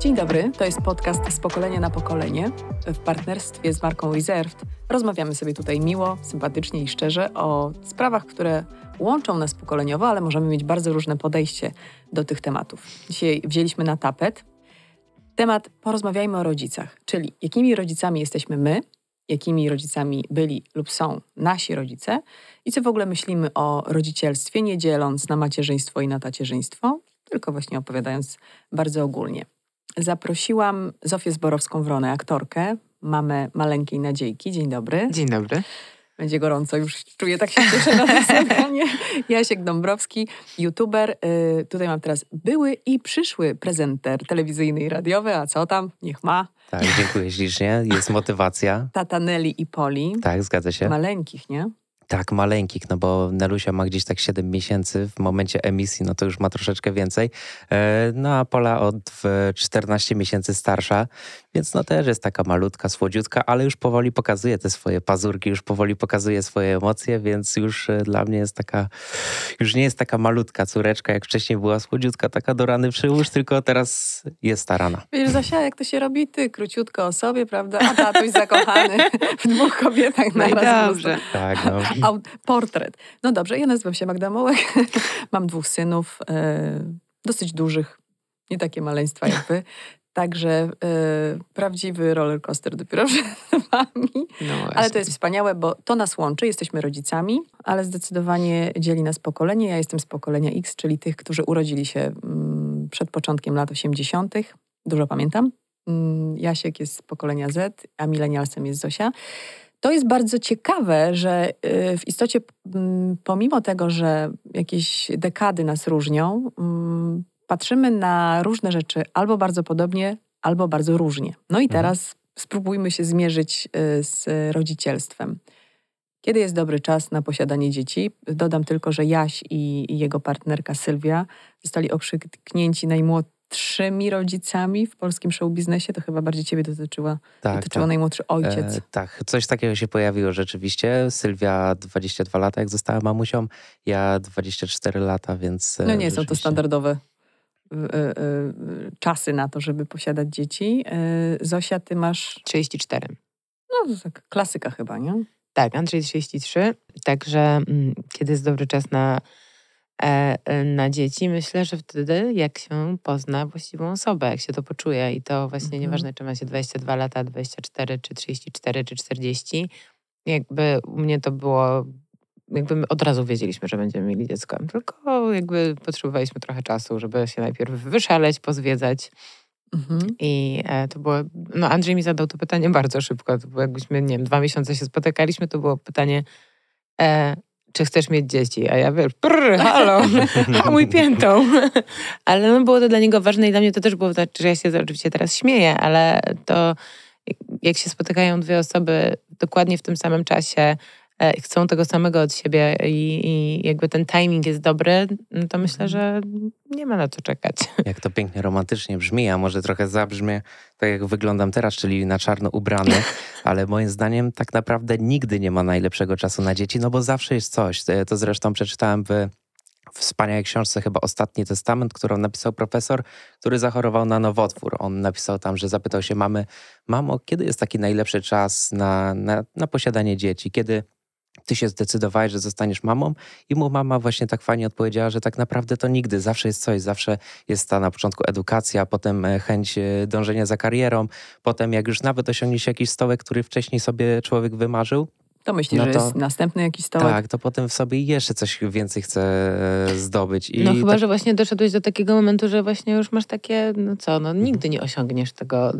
Dzień dobry, to jest podcast z pokolenia na pokolenie. W partnerstwie z marką Reserved rozmawiamy sobie tutaj miło, sympatycznie i szczerze o sprawach, które łączą nas pokoleniowo, ale możemy mieć bardzo różne podejście do tych tematów. Dzisiaj wzięliśmy na tapet temat Porozmawiajmy o rodzicach, czyli jakimi rodzicami jesteśmy my, jakimi rodzicami byli lub są nasi rodzice i co w ogóle myślimy o rodzicielstwie, nie dzieląc na macierzyństwo i na tacierzyństwo, tylko właśnie opowiadając bardzo ogólnie. Zaprosiłam Zofię Zborowską-Wronę, aktorkę, mamę maleńkiej Nadziejki. Dzień dobry. Dzień dobry. Będzie gorąco, już czuję, tak się cieszę na to spotkanie. Jasiek Dąbrowski, youtuber. Y, tutaj mam teraz były i przyszły prezenter telewizyjny i radiowy, a co tam? Niech ma. Tak, dziękuję ślicznie. Jest motywacja. Tata Nelly i Poli. Tak, zgadza się. Maleńkich, nie? Tak, maleńkich, no bo Nelusia ma gdzieś tak 7 miesięcy, w momencie emisji no to już ma troszeczkę więcej. E, no a Pola od 14 miesięcy starsza, więc no też jest taka malutka, słodziutka, ale już powoli pokazuje te swoje pazurki, już powoli pokazuje swoje emocje, więc już e, dla mnie jest taka, już nie jest taka malutka córeczka, jak wcześniej była słodziutka, taka do rany przyłóż, tylko teraz jest starana. Wiesz, Zosia, jak to się robi? Ty króciutko o sobie, prawda? A tatuś zakochany w dwóch kobietach No i naraz. dobrze. Tak, no. Au- portret. No dobrze, ja nazywam się Magda Mołek. Mam dwóch synów, e, dosyć dużych, nie takie maleństwa jak wy. Także e, prawdziwy roller coaster dopiero przed wami. No. Ale to jest wspaniałe, bo to nas łączy, jesteśmy rodzicami, ale zdecydowanie dzieli nas pokolenie. Ja jestem z pokolenia X, czyli tych, którzy urodzili się mm, przed początkiem lat 80. Dużo pamiętam. Mm, Jasiek jest z pokolenia Z, a milenialsem jest Zosia. To jest bardzo ciekawe, że y, w istocie, mm, pomimo tego, że jakieś dekady nas różnią, mm, patrzymy na różne rzeczy albo bardzo podobnie, albo bardzo różnie. No i Mhm. teraz spróbujmy się zmierzyć y, z rodzicielstwem. Kiedy jest dobry czas na posiadanie dzieci? Dodam tylko, że Jaś i, jego partnerka Sylwia zostali okrzyknięci najmłodszymi rodzicami w polskim show biznesie. To chyba bardziej ciebie dotyczyła, tak, dotyczyło tak. najmłodszy ojciec. E, tak, coś takiego się pojawiło rzeczywiście. Sylwia 22 lata, jak została mamusią, ja 24 lata, więc. e, No nie są to standardowe czasy na to, żeby posiadać dzieci. Y, Zosia, ty masz, 34. no to tak klasyka chyba, nie? Tak, Andrzej 33. Także mm, kiedy jest dobry czas na, e, e, na dzieci, myślę, że wtedy jak się pozna właściwą osobę, jak się to poczuje. I to właśnie Mhm. nieważne, czy ma się 22 lata, 24, czy 34, czy 40. Jakby u mnie to było, jakby my od razu wiedzieliśmy, że będziemy mieli dziecko. Tylko jakby potrzebowaliśmy trochę czasu, żeby się najpierw wyszaleć, pozwiedzać. Mhm. I e, to było, no Andrzej mi zadał to pytanie bardzo szybko, to było jakbyśmy, nie wiem, dwa miesiące się spotykaliśmy, to było pytanie, e, czy chcesz mieć dzieci? A ja wiesz, prr, halo, mój piętą. ale no, było to dla niego ważne i dla mnie to też było, znaczy, że ja się oczywiście teraz śmieję, ale to jak się spotykają dwie osoby dokładnie w tym samym czasie, chcą tego samego od siebie i, i jakby ten timing jest dobry, no to myślę, że nie ma na co czekać. Jak to pięknie romantycznie brzmi, a może trochę zabrzmie tak, jak wyglądam teraz, czyli na czarno ubrany, ale moim zdaniem tak naprawdę nigdy nie ma najlepszego czasu na dzieci, no bo zawsze jest coś. To- To zresztą przeczytałem w wspaniałej książce, chyba Ostatni Testament, którą napisał profesor, który zachorował na nowotwór. On napisał tam, że zapytał się mamy, mamo, kiedy jest taki najlepszy czas na, na, na posiadanie dzieci? Kiedy ty się zdecydowałeś, że zostaniesz mamą? I mu mama właśnie tak fajnie odpowiedziała, że tak naprawdę to nigdy, zawsze jest coś, zawsze jest ta na początku edukacja, potem e, chęć e, dążenia za karierą, potem jak już nawet osiągnie się jakiś stołek, który wcześniej sobie człowiek wymarzył, To myślisz, No że to- jest następny jakiś stołek? tak, to potem w sobie jeszcze coś więcej chce e, zdobyć. I No chyba, tak, że właśnie doszedłeś do takiego momentu, że właśnie już masz takie, no co, no nigdy nie osiągniesz tego,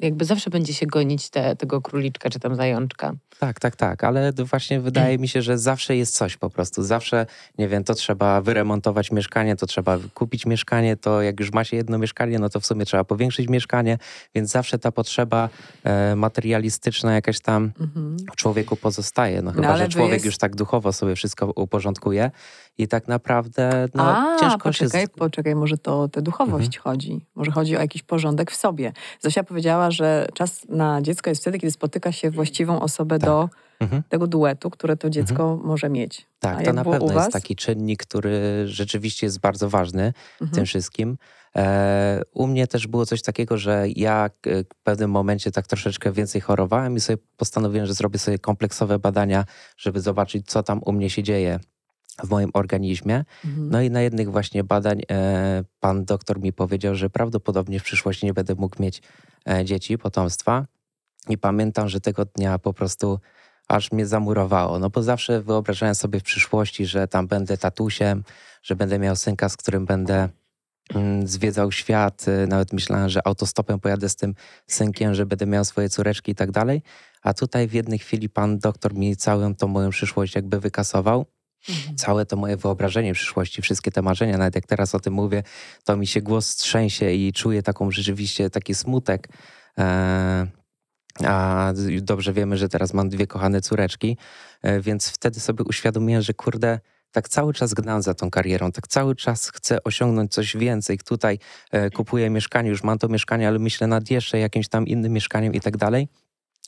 jakby zawsze będzie się gonić te, tego króliczka czy tam zajączka. tak, tak, tak, ale właśnie wydaje mi się, że zawsze jest coś po prostu. Zawsze, nie wiem, to trzeba wyremontować mieszkanie, to trzeba kupić mieszkanie, to jak już ma się jedno mieszkanie, no to w sumie trzeba powiększyć mieszkanie, więc zawsze ta potrzeba e, materialistyczna jakaś tam Mhm. w człowieku pozostaje. No chyba, ale że człowiek jest- już tak duchowo sobie wszystko uporządkuje i tak naprawdę no, A, ciężko poczekaj, się... poczekaj, może to o tę duchowość chodzi. Może chodzi o jakiś porządek w sobie. Zosia powiedziała, że czas na dziecko jest wtedy, kiedy spotyka się właściwą osobę Tak. do mhm. tego duetu, które to dziecko mhm. może mieć. Tak, to na pewno jest taki czynnik, który rzeczywiście jest bardzo ważny w tym mhm. wszystkim. E, u mnie też było coś takiego, że ja w pewnym momencie tak troszeczkę więcej chorowałem i sobie postanowiłem, że zrobię sobie kompleksowe badania, żeby zobaczyć, co tam u mnie się dzieje w moim organizmie. Mhm. No i na jednych właśnie badań e, pan doktor mi powiedział, że prawdopodobnie w przyszłości nie będę mógł mieć e, dzieci, potomstwa. I pamiętam, że tego dnia po prostu aż mnie zamurowało. No bo zawsze wyobrażałem sobie w przyszłości, że tam będę tatusiem, że będę miał synka, z którym będę mm, zwiedzał świat. E, nawet myślałem, że autostopem pojadę z tym synkiem, że będę miał swoje córeczki i tak dalej. A tutaj w jednej chwili pan doktor mi całą tą moją przyszłość jakby wykasował. Mhm. Całe to moje wyobrażenie przyszłości, wszystkie te marzenia, nawet jak teraz o tym mówię, to mi się głos trzęsie i czuję taką rzeczywiście taki smutek. E, a dobrze wiemy, że teraz mam dwie kochane córeczki, e, więc wtedy sobie uświadomiłem, że kurde, tak cały czas gnam za tą karierą, tak cały czas chcę osiągnąć coś więcej. Tutaj e, kupuję mieszkanie, już mam to mieszkanie, ale myślę nad jeszcze jakimś tam innym mieszkaniem i tak dalej.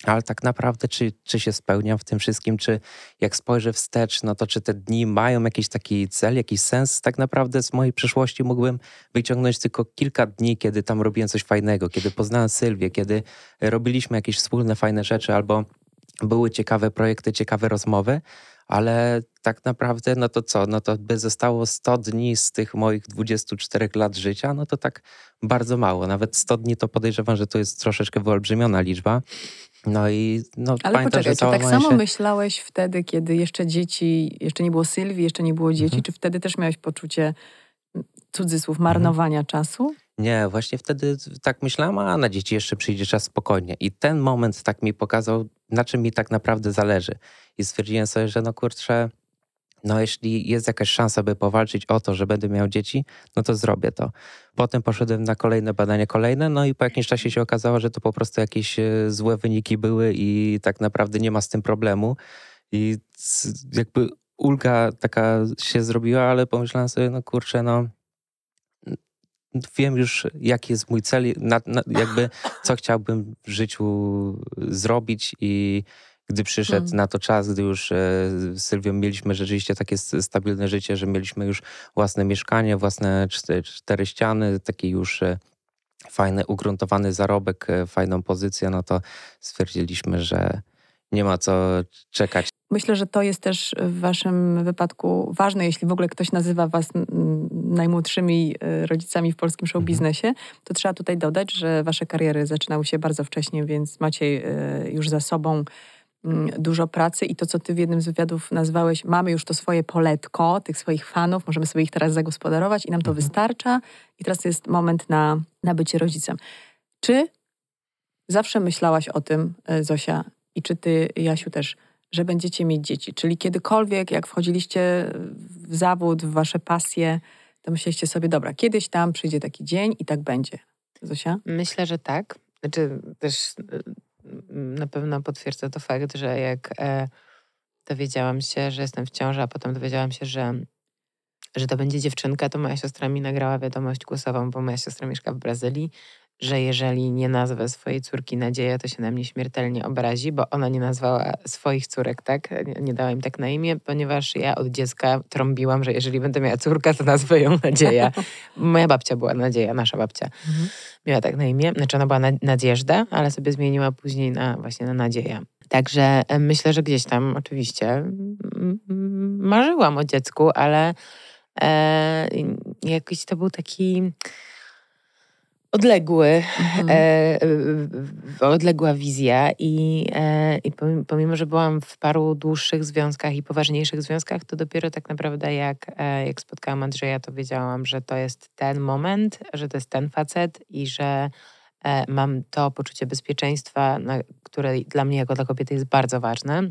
Ale tak naprawdę, czy, czy się spełniam w tym wszystkim, czy jak spojrzę wstecz, no to czy te dni mają jakiś taki cel, jakiś sens? Tak naprawdę z mojej przeszłości mógłbym wyciągnąć tylko kilka dni, kiedy tam robiłem coś fajnego, kiedy poznałem Sylwię, kiedy robiliśmy jakieś wspólne fajne rzeczy albo były ciekawe projekty, ciekawe rozmowy, ale tak naprawdę, no to co, no to by zostało 100 dni z tych moich 24 lat życia, no to tak bardzo mało. Nawet 100 dni to podejrzewam, że to jest troszeczkę wyolbrzymiona liczba. No i no, Ale pamiętam, poczekaj, czy tak samo się... myślałeś wtedy, kiedy jeszcze dzieci, jeszcze nie było Sylwii, jeszcze nie było dzieci, mhm. czy wtedy też miałeś poczucie cudzysłów marnowania mhm. czasu? Nie, właśnie wtedy tak myślałam, a na dzieci jeszcze przyjdzie czas spokojnie. I ten moment tak mi pokazał, na czym mi tak naprawdę zależy. I stwierdziłem sobie, że no kurczę, no jeśli jest jakaś szansa, by powalczyć o to, że będę miał dzieci, no to zrobię to. Potem poszedłem na kolejne badania, kolejne, no i po jakimś czasie się okazało, że to po prostu jakieś e, złe wyniki były i tak naprawdę nie ma z tym problemu. I jakby ulga taka się zrobiła, ale pomyślałem sobie, no kurczę, no wiem już, jaki jest mój cel, na, na, jakby co chciałbym w życiu zrobić i gdy przyszedł hmm. na to czas, gdy już e, z Sylwią mieliśmy rzeczywiście takie stabilne życie, że mieliśmy już własne mieszkanie, własne cztery, cztery ściany, taki już e, fajny, ugruntowany zarobek, e, fajną pozycję, no to stwierdziliśmy, że nie ma co czekać. Myślę, że to jest też w Waszym wypadku ważne, jeśli w ogóle ktoś nazywa Was najmłodszymi rodzicami w polskim show mhm. biznesie, to trzeba tutaj dodać, że Wasze kariery zaczynały się bardzo wcześnie, więc macie już za sobą dużo pracy i to, co ty w jednym z wywiadów nazwałeś, mamy już to swoje poletko, tych swoich fanów, możemy sobie ich teraz zagospodarować i nam to mhm. wystarcza i teraz jest moment na, na bycie rodzicem. Czy zawsze myślałaś o tym, e, Zosia, i czy ty, Jasiu, też, że będziecie mieć dzieci? Czyli kiedykolwiek, jak wchodziliście w zawód, w wasze pasje, to myśleliście sobie, dobra, kiedyś tam przyjdzie taki dzień i tak będzie. Zosia? Myślę, że tak. Znaczy też na pewno potwierdza to fakt, że jak e, dowiedziałam się, że jestem w ciąży, a potem dowiedziałam się, że, że to będzie dziewczynka, to moja siostra mi nagrała wiadomość głosową, bo moja siostra mieszka w Brazylii że jeżeli nie nazwę swojej córki Nadzieja, to się na mnie śmiertelnie obrazi, bo ona nie nazwała swoich córek, tak? Nie dała im tak na imię, ponieważ ja od dziecka trąbiłam, że jeżeli będę miała córkę, to nazwę ją Nadzieja. Moja babcia była Nadzieja, nasza babcia. Mhm. Miała tak na imię. Znaczy ona była Nadzieżda, ale sobie zmieniła później na właśnie na Nadzieja. Także e, myślę, że gdzieś tam oczywiście marzyłam o dziecku, ale e, jakiś to był taki odległy, mhm. e, odległa wizja i, e, i pomimo, że byłam w paru dłuższych związkach i poważniejszych związkach, to dopiero tak naprawdę jak, e, jak spotkałam Andrzeja, to wiedziałam, że to jest ten moment, że to jest ten facet i że e, mam to poczucie bezpieczeństwa, na, które dla mnie jako dla kobiety jest bardzo ważne.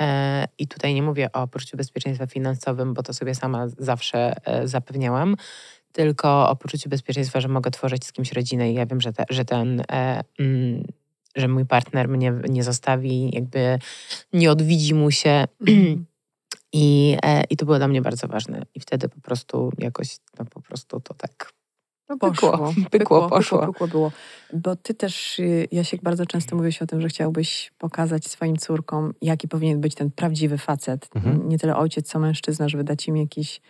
E, I tutaj nie mówię o poczuciu bezpieczeństwa finansowym, bo to sobie sama zawsze e, zapewniałam, tylko o poczuciu bezpieczeństwa, że mogę tworzyć z kimś rodzinę i ja wiem, że, te, że ten... E, mm, że mój partner mnie nie zostawi, jakby nie odwidzi mu się. Mhm. I, e, I to było dla mnie bardzo ważne. I wtedy po prostu jakoś, no po prostu to tak No, Poszło. pykło, pykło, poszło. Pykło, pykło było. Bo ty też, y, Jasiek, bardzo często mówisz o tym, że chciałbyś pokazać swoim córkom, jaki powinien być ten prawdziwy facet. Mhm. Nie tyle ojciec, co mężczyzna, żeby dać im jakiś,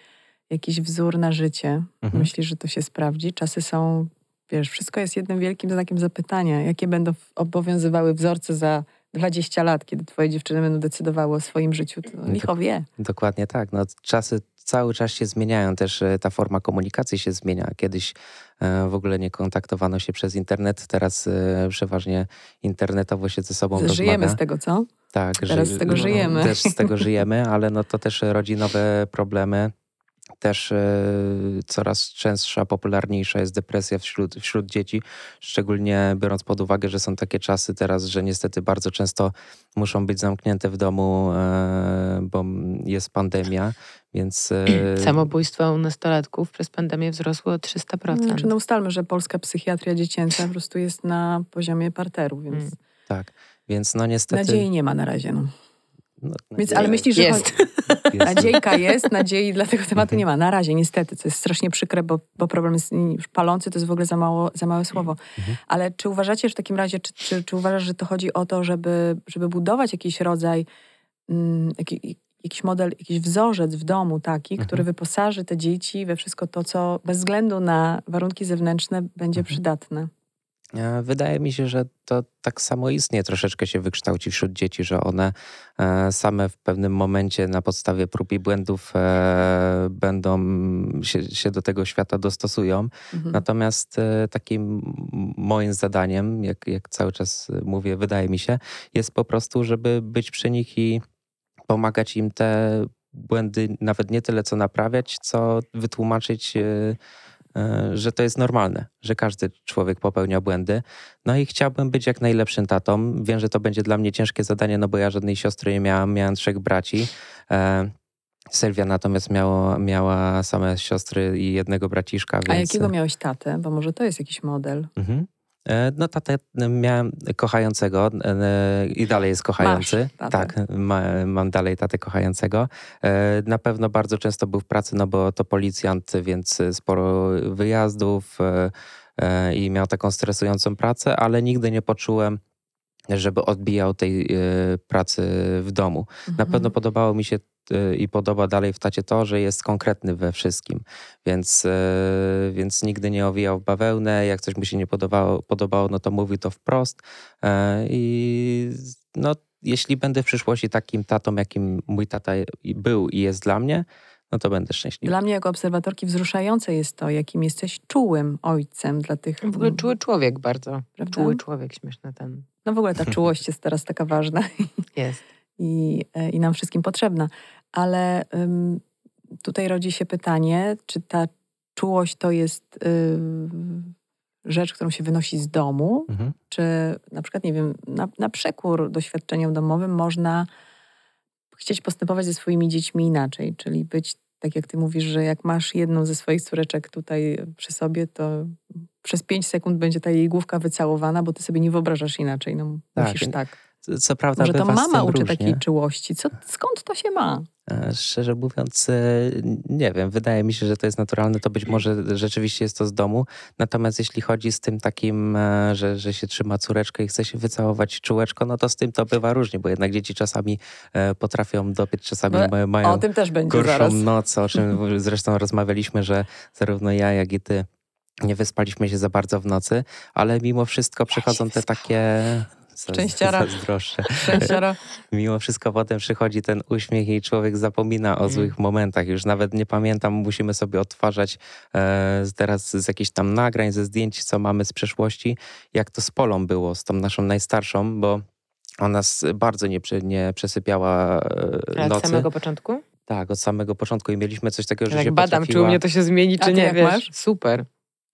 jakiś wzór na życie. Mhm. Myślisz, że to się sprawdzi? Czasy są, wiesz, wszystko jest jednym wielkim znakiem zapytania. Jakie będą obowiązywały wzorce za 20 lat, kiedy twoje dziewczyny będą decydowały o swoim życiu? To licho wie. Dokładnie tak. No, czasy cały czas się zmieniają, też e, ta forma komunikacji się zmienia. Kiedyś e, w ogóle nie kontaktowano się przez internet, teraz e, przeważnie internetowo się ze sobą Żyjemy rozmawia. z tego, co? Tak, Teraz z tego żyjemy. Też z tego żyjemy, ale no to też rodzi nowe problemy. Też e, coraz częstsza, popularniejsza jest depresja wśród, wśród dzieci, szczególnie biorąc pod uwagę, że są takie czasy teraz, że niestety bardzo często muszą być zamknięte w domu, e, bo jest pandemia, więc... e, Samobójstwa u nastolatków przez pandemię wzrosły o 300%. Znaczy, no ustalmy, że polska psychiatria dziecięca po prostu jest na poziomie parteru, więc Mm. Tak, więc no niestety... nadziei nie ma na razie. No. No, Więc, ale myślisz, że Jest. chodzi- jest. nadziejka jest, nadziei dla tego tematu Mhm. nie ma. Na razie, niestety, co jest strasznie przykre, bo, bo problem jest już palący, to jest w ogóle za, mało, za małe słowo. Mhm. Ale czy uważacie, że w takim razie, czy, czy, czy uważasz, że to chodzi o to, żeby, żeby budować jakiś rodzaj, mm, jaki, jakiś model, jakiś wzorzec w domu taki, Mhm. który wyposaży te dzieci we wszystko to, co bez względu na warunki zewnętrzne będzie Mhm. przydatne? E, Wydaje mi się, że to tak samoistnie troszeczkę się wykształci wśród dzieci, że one e, same w pewnym momencie na podstawie prób i błędów e, będą się, się do tego świata dostosują. Mhm. Natomiast takim moim zadaniem, jak, jak cały czas mówię, wydaje mi się, jest po prostu, żeby być przy nich i pomagać im te błędy nawet nie tyle co naprawiać, co wytłumaczyć, że to jest normalne, że każdy człowiek popełnia błędy. No i chciałbym być jak najlepszym tatą. Wiem, że to będzie dla mnie ciężkie zadanie, no bo ja żadnej siostry nie miałam, miałem trzech braci. E, Sylwia natomiast miała, miała same siostry i jednego braciszka. A Więc... jakiego miałeś tatę? Bo może to jest jakiś model. Mhm. E, No tatę miałem kochającego e, i dalej jest kochający. Masz tak, ma, mam dalej tatę kochającego. E, Na pewno bardzo często był w pracy, no bo to policjant, więc sporo wyjazdów e, e, i miał taką stresującą pracę, ale nigdy nie poczułem, żeby odbijał tej e, pracy w domu. Na Mhm. pewno podobało mi się y, i podoba dalej w tacie to, że jest konkretny we wszystkim. Więc, y, więc nigdy nie owijał w bawełnę. Jak coś mu się nie podobało, podobało no to mówi to wprost. E, I no, jeśli będę w przyszłości takim tatą, jakim mój tata był i jest dla mnie, no to będę szczęśliwy. Dla mnie jako obserwatorki wzruszające jest to, jakim jesteś czułym ojcem dla tych... W ogóle czuły człowiek bardzo. Prawda? Czuły człowiek, śmieszny ten No w ogóle ta czułość jest teraz taka ważna jest. i, e, i nam wszystkim potrzebna. Ale ym, tutaj rodzi się pytanie, czy ta czułość to jest ym, rzecz, którą się wynosi z domu, Mhm. czy na przykład, nie wiem, na, na przekór doświadczeniom domowym można chcieć postępować ze swoimi dziećmi inaczej, czyli być, tak jak ty mówisz, że jak masz jedną ze swoich córeczek tutaj przy sobie, to przez pięć sekund będzie ta jej główka wycałowana, bo ty sobie nie wyobrażasz inaczej. No, Tak, musisz tak. Co prawda Może to mama uczy różnie. takiej czułości. Co, skąd to się ma? E, Szczerze mówiąc, e, nie wiem. Wydaje mi się, że to jest naturalne. To być może rzeczywiście jest to z domu. Natomiast jeśli chodzi z tym takim, e, że, że się trzyma córeczkę i chce się wycałować czułeczko, no to z tym to bywa różnie, bo jednak dzieci czasami potrafią dopieć, czasami No, ma- mają O tym też będzie gorszą zaraz. noc, o czym zresztą rozmawialiśmy, że zarówno ja, jak i ty nie wyspaliśmy się za bardzo w nocy, ale mimo wszystko przychodzą te takie... Szczęściara. Zazdroszczę Szczęściaro. mimo wszystko potem przychodzi ten uśmiech i człowiek zapomina o Mm. złych momentach. Już nawet nie pamiętam, musimy sobie odtwarzać e, teraz z jakichś tam nagrań, ze zdjęć, co mamy z przeszłości, jak to z Polą było, z tą naszą najstarszą, bo ona bardzo nie, nie przesypiała e, Ale od nocy. samego początku? Tak, od samego początku i mieliśmy coś takiego, że Jak się badam, czy potrafiła... u mnie to się zmieni, A czy ty nie, wiesz. masz? Super.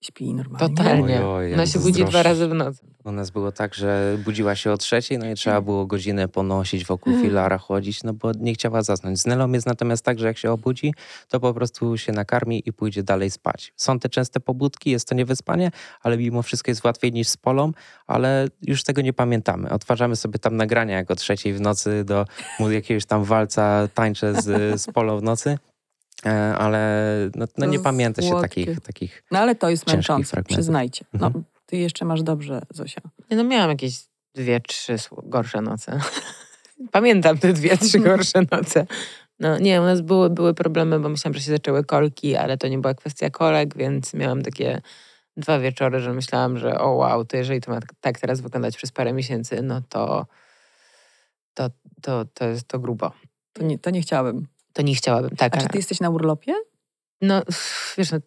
Śpi normalnie. Totalnie. Oj, oj, Ona się budzi dwa razy w nocy. U nas było tak, że budziła się o trzeciej, no i trzeba było godzinę ponosić wokół filara, chodzić, no bo nie chciała zasnąć. Z Nelą jest natomiast tak, że jak się obudzi, to po prostu się nakarmi i pójdzie dalej spać. Są te częste pobudki, jest to niewyspanie, ale mimo wszystko jest łatwiej niż z Polą, ale już tego nie pamiętamy. Odtwarzamy sobie tam nagrania, jak o trzeciej w nocy do jakiegoś tam walca tańczę z, z Polą w nocy. E, ale no, no nie pamięta się takich, takich No ale to jest Ciężkich męczące, fragmentów. przyznajcie. No, Mhm. ty jeszcze masz dobrze, Zosia. Nie, No miałam jakieś dwie, trzy gorsze noce. Pamiętam te dwie, trzy gorsze noce. No nie, u nas były, były problemy, bo myślałam, że się zaczęły kolki, ale to nie była kwestia kolek, więc miałam takie dwa wieczory, że myślałam, że o wow, to jeżeli to ma tak- tak teraz wyglądać przez parę miesięcy, no to to, to, to jest to grubo. To nie, to nie chciałabym. To nie chciałabym, tak. A czy ty jesteś na urlopie? No wiesz, no,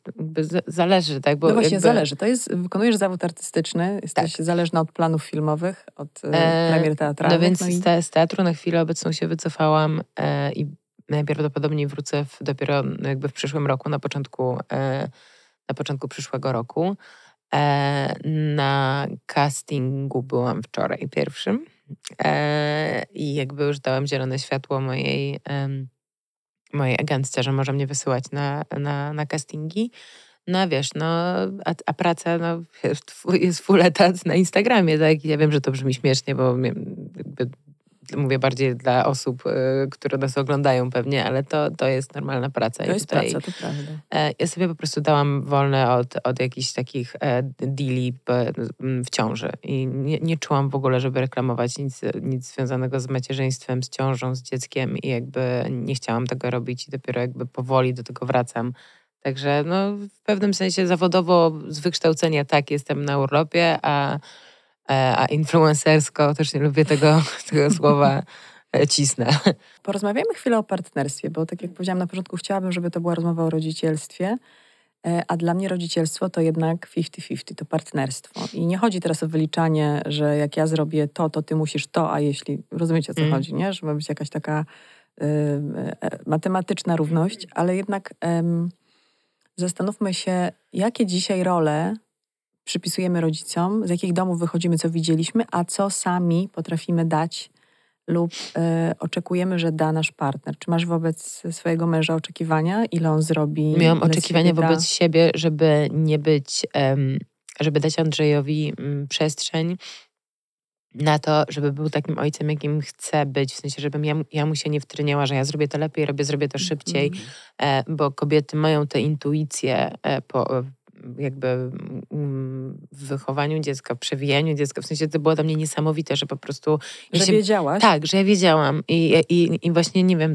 zależy, tak? Bo no właśnie, jakby, zależy. To jest, wykonujesz zawód artystyczny, jesteś zależna od planów filmowych, od e, E, premier teatralnych. No więc no i... z, te, z teatru na chwilę obecną się wycofałam e, i najprawdopodobniej wrócę w, dopiero jakby w przyszłym roku, na początku, e, na początku przyszłego roku. E, na castingu byłam wczoraj pierwszym e, i jakby już dałam zielone światło mojej, em, mojej agentce, że może mnie wysyłać na, na, na castingi. No wiesz, no, a, a praca, no, jest full etat na Instagramie, tak? Ja wiem, że to brzmi śmiesznie, bo mówię bardziej dla osób, y, które nas oglądają pewnie, ale to, to jest normalna praca. To jest tutaj, praca, to prawda. e, Ja sobie po prostu dałam wolne od, od jakichś takich e, deali w ciąży i nie, nie czułam w ogóle, żeby reklamować nic, nic związanego z macierzyństwem, z ciążą, z dzieckiem i jakby nie chciałam tego robić i dopiero jakby powoli do tego wracam. Także no, w pewnym sensie zawodowo z wykształcenia tak jestem na urlopie, a, a influencersko też nie lubię tego, tego słowa e, cisnę. Porozmawiamy chwilę o partnerstwie, bo tak jak powiedziałam na początku, chciałabym, żeby to była rozmowa o rodzicielstwie, e, a dla mnie rodzicielstwo to jednak 50-50, to partnerstwo. I nie chodzi teraz o wyliczanie, że jak ja zrobię to, to ty musisz to, a jeśli, rozumiecie o co Mm. chodzi, nie? Że ma być jakaś taka y, e, matematyczna równość, ale jednak em, zastanówmy się, jakie dzisiaj role przypisujemy rodzicom, z jakich domów wychodzimy, co widzieliśmy, a co sami potrafimy dać lub e, oczekujemy, że da nasz partner. Czy masz wobec swojego męża oczekiwania, ile on zrobi? Miałam oczekiwania wobec siebie, żeby nie być, em, żeby dać Andrzejowi mm, przestrzeń na to, żeby był takim ojcem, jakim chce być. W sensie, żebym ja, mu- ja mu się nie wtryniała, że ja zrobię to lepiej, robię, zrobię to szybciej, Mhm. e, bo kobiety mają tę intuicję e, po, jakby mm, w wychowaniu dziecka, w przewijaniu dziecka. W sensie to było dla mnie niesamowite, że po prostu... ja Że się- wiedziałaś? tak, że ja wiedziałam i, i, i właśnie nie wiem,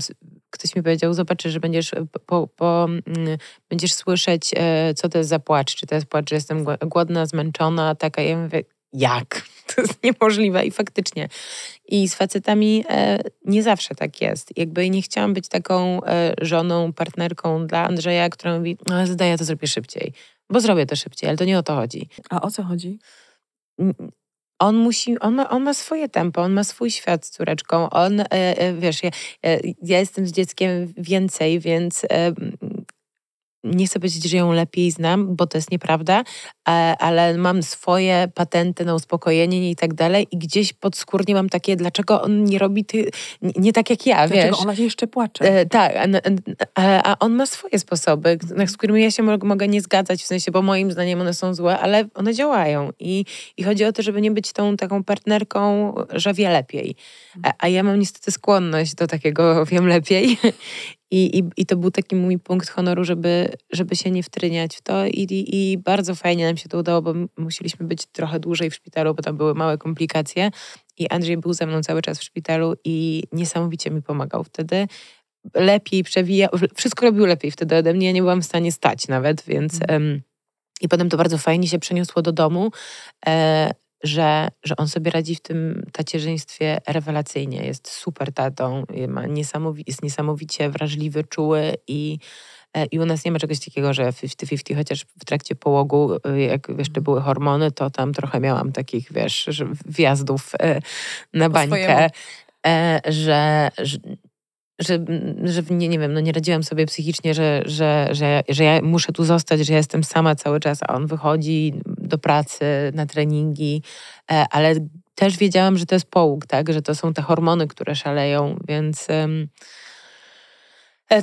ktoś mi powiedział, zobaczysz, że będziesz, po, po, mm, będziesz słyszeć, e, co to jest za płacz, czy to jest płacz, że jestem gło- głodna, zmęczona, taka, ja mówię, jak? To jest niemożliwe i faktycznie. I z facetami e, nie zawsze tak jest. Jakby nie chciałam być taką e, żoną, partnerką dla Andrzeja, która mówi, no zdaję, ja to zrobię szybciej. Bo zrobię to szybciej, ale to nie o to chodzi A o co chodzi? on musi, on ma, on ma swoje tempo, on ma swój świat z córeczką, on, e, e, wiesz, ja, e, ja jestem z dzieckiem więcej, więc e, nie chcę powiedzieć, że ją lepiej znam, bo to jest nieprawda, e, ale mam swoje patenty na uspokojenie i tak dalej i gdzieś podskórnie mam takie, dlaczego on nie robi ty, nie, tak jak ja, Dlaczego wiesz. ona się jeszcze płacze? E, tak, a, a, a on ma swoje sposoby, z którymi ja się mo- mogę nie zgadzać, w sensie, bo moim zdaniem one są złe, ale one działają. I, i chodzi o to, żeby nie być tą taką partnerką, że wie lepiej. A, a ja mam niestety skłonność do takiego wiem lepiej. I, i, I to był taki mój punkt honoru, żeby, żeby się nie wtryniać w to. I, i, I bardzo fajnie nam się to udało, bo musieliśmy być trochę dłużej w szpitalu, bo tam były małe komplikacje. I Andrzej był ze mną cały czas w szpitalu i niesamowicie mi pomagał wtedy lepiej przewija, wszystko robił lepiej wtedy ode mnie, ja nie byłam w stanie stać nawet, więc em, i potem to bardzo fajnie się przeniosło do domu, e, że, że on sobie radzi w tym tacierzyństwie rewelacyjnie, jest super tatą, ma jest niesamowicie wrażliwy, czuły i e, i u nas nie ma czegoś takiego, że 50-50, chociaż w trakcie połogu, e, jak jeszcze były hormony, to tam trochę miałam takich, wiesz, wjazdów e, na bańkę, że, że, że, że nie, nie wiem, no nie radziłam sobie psychicznie, że, że, że, że ja muszę tu zostać, że ja jestem sama cały czas, a on wychodzi do pracy, na treningi, e, ale też wiedziałam, że to jest połóg, tak, że to są te hormony, które szaleją, więc... e,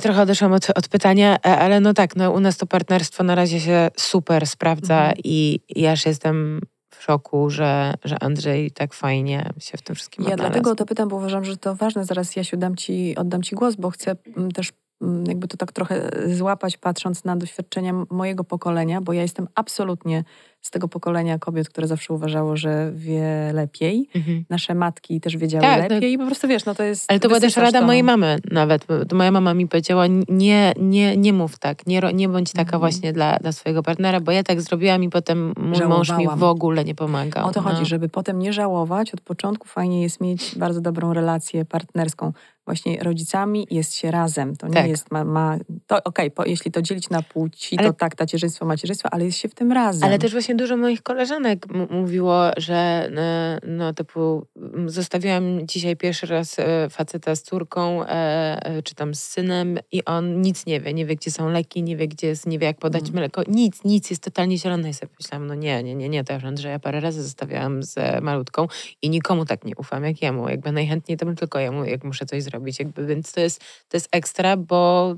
Trochę odeszłam od, od pytania, e, ale no tak, no u nas to partnerstwo na razie się super sprawdza Mhm. i ja już jestem w szoku, że, że Andrzej tak fajnie się w tym wszystkim Ja odnalazł. dlatego o to pytam, bo uważam, że to ważne. Zaraz Jasiu dam ci, oddam ci głos, bo chcę mm, też mm, jakby to tak trochę złapać, patrząc na doświadczenia mojego pokolenia, bo ja jestem absolutnie z tego pokolenia kobiet, które zawsze uważało, że wie lepiej. Mhm. Nasze matki też wiedziały Tak, no- lepiej i po prostu wiesz, no to jest... Ale to była też rada to, no. mojej mamy nawet. To moja mama mi powiedziała, nie, nie, nie mów tak, nie, nie bądź taka Mhm. właśnie dla, dla swojego partnera, bo ja tak zrobiłam i potem mój mąż mi Żałowałam. w ogóle nie pomagał. O to chodzi, no. żeby potem nie żałować. Od początku fajnie jest mieć bardzo dobrą relację partnerską. Właśnie rodzicami jest się razem. To nie Tak. jest ma, ma to okej, po- jeśli to dzielić na płci, Ale- to tak, tacierzyństwo, macierzyństwo, ale jest się w tym razem. Ale też właśnie dużo moich koleżanek mówiło, że e, no typu zostawiłam dzisiaj pierwszy raz e, faceta z córką, e, czy tam z synem i on nic nie wie, nie wie gdzie są leki, nie wie gdzie jest, nie wie jak podać Mm. mleko, nic, nic, jest totalnie zielony. I sobie myślałam, no nie, nie, nie, nie, to już Andrzeja parę razy zostawiałam z malutką i nikomu tak nie ufam jak jemu, jakby najchętniej to bym tylko jemu, jak muszę coś zrobić, jakby, więc to jest, to jest ekstra, bo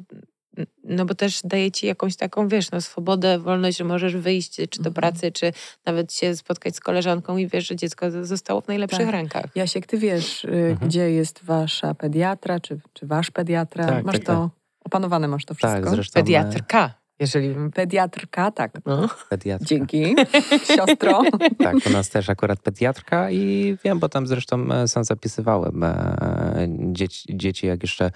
no bo też daje ci jakąś taką, wiesz, no swobodę, wolność, że możesz wyjść czy do Mhm. pracy, czy nawet się spotkać z koleżanką i wiesz, że dziecko zostało w najlepszych Tak. rękach. Jasiek, ty wiesz, y, Mhm. gdzie jest wasza pediatra, czy, czy wasz pediatra? Tak, masz tak, to opanowane, masz to wszystko? Tak, zresztą Pediatrka, jeżeli bym... Pediatrka, tak. No. pediatra. Dzięki, siostro. Tak, u nas też akurat pediatrka i wiem, bo tam zresztą e, sam zapisywałem e, dzieci, dzieci jak jeszcze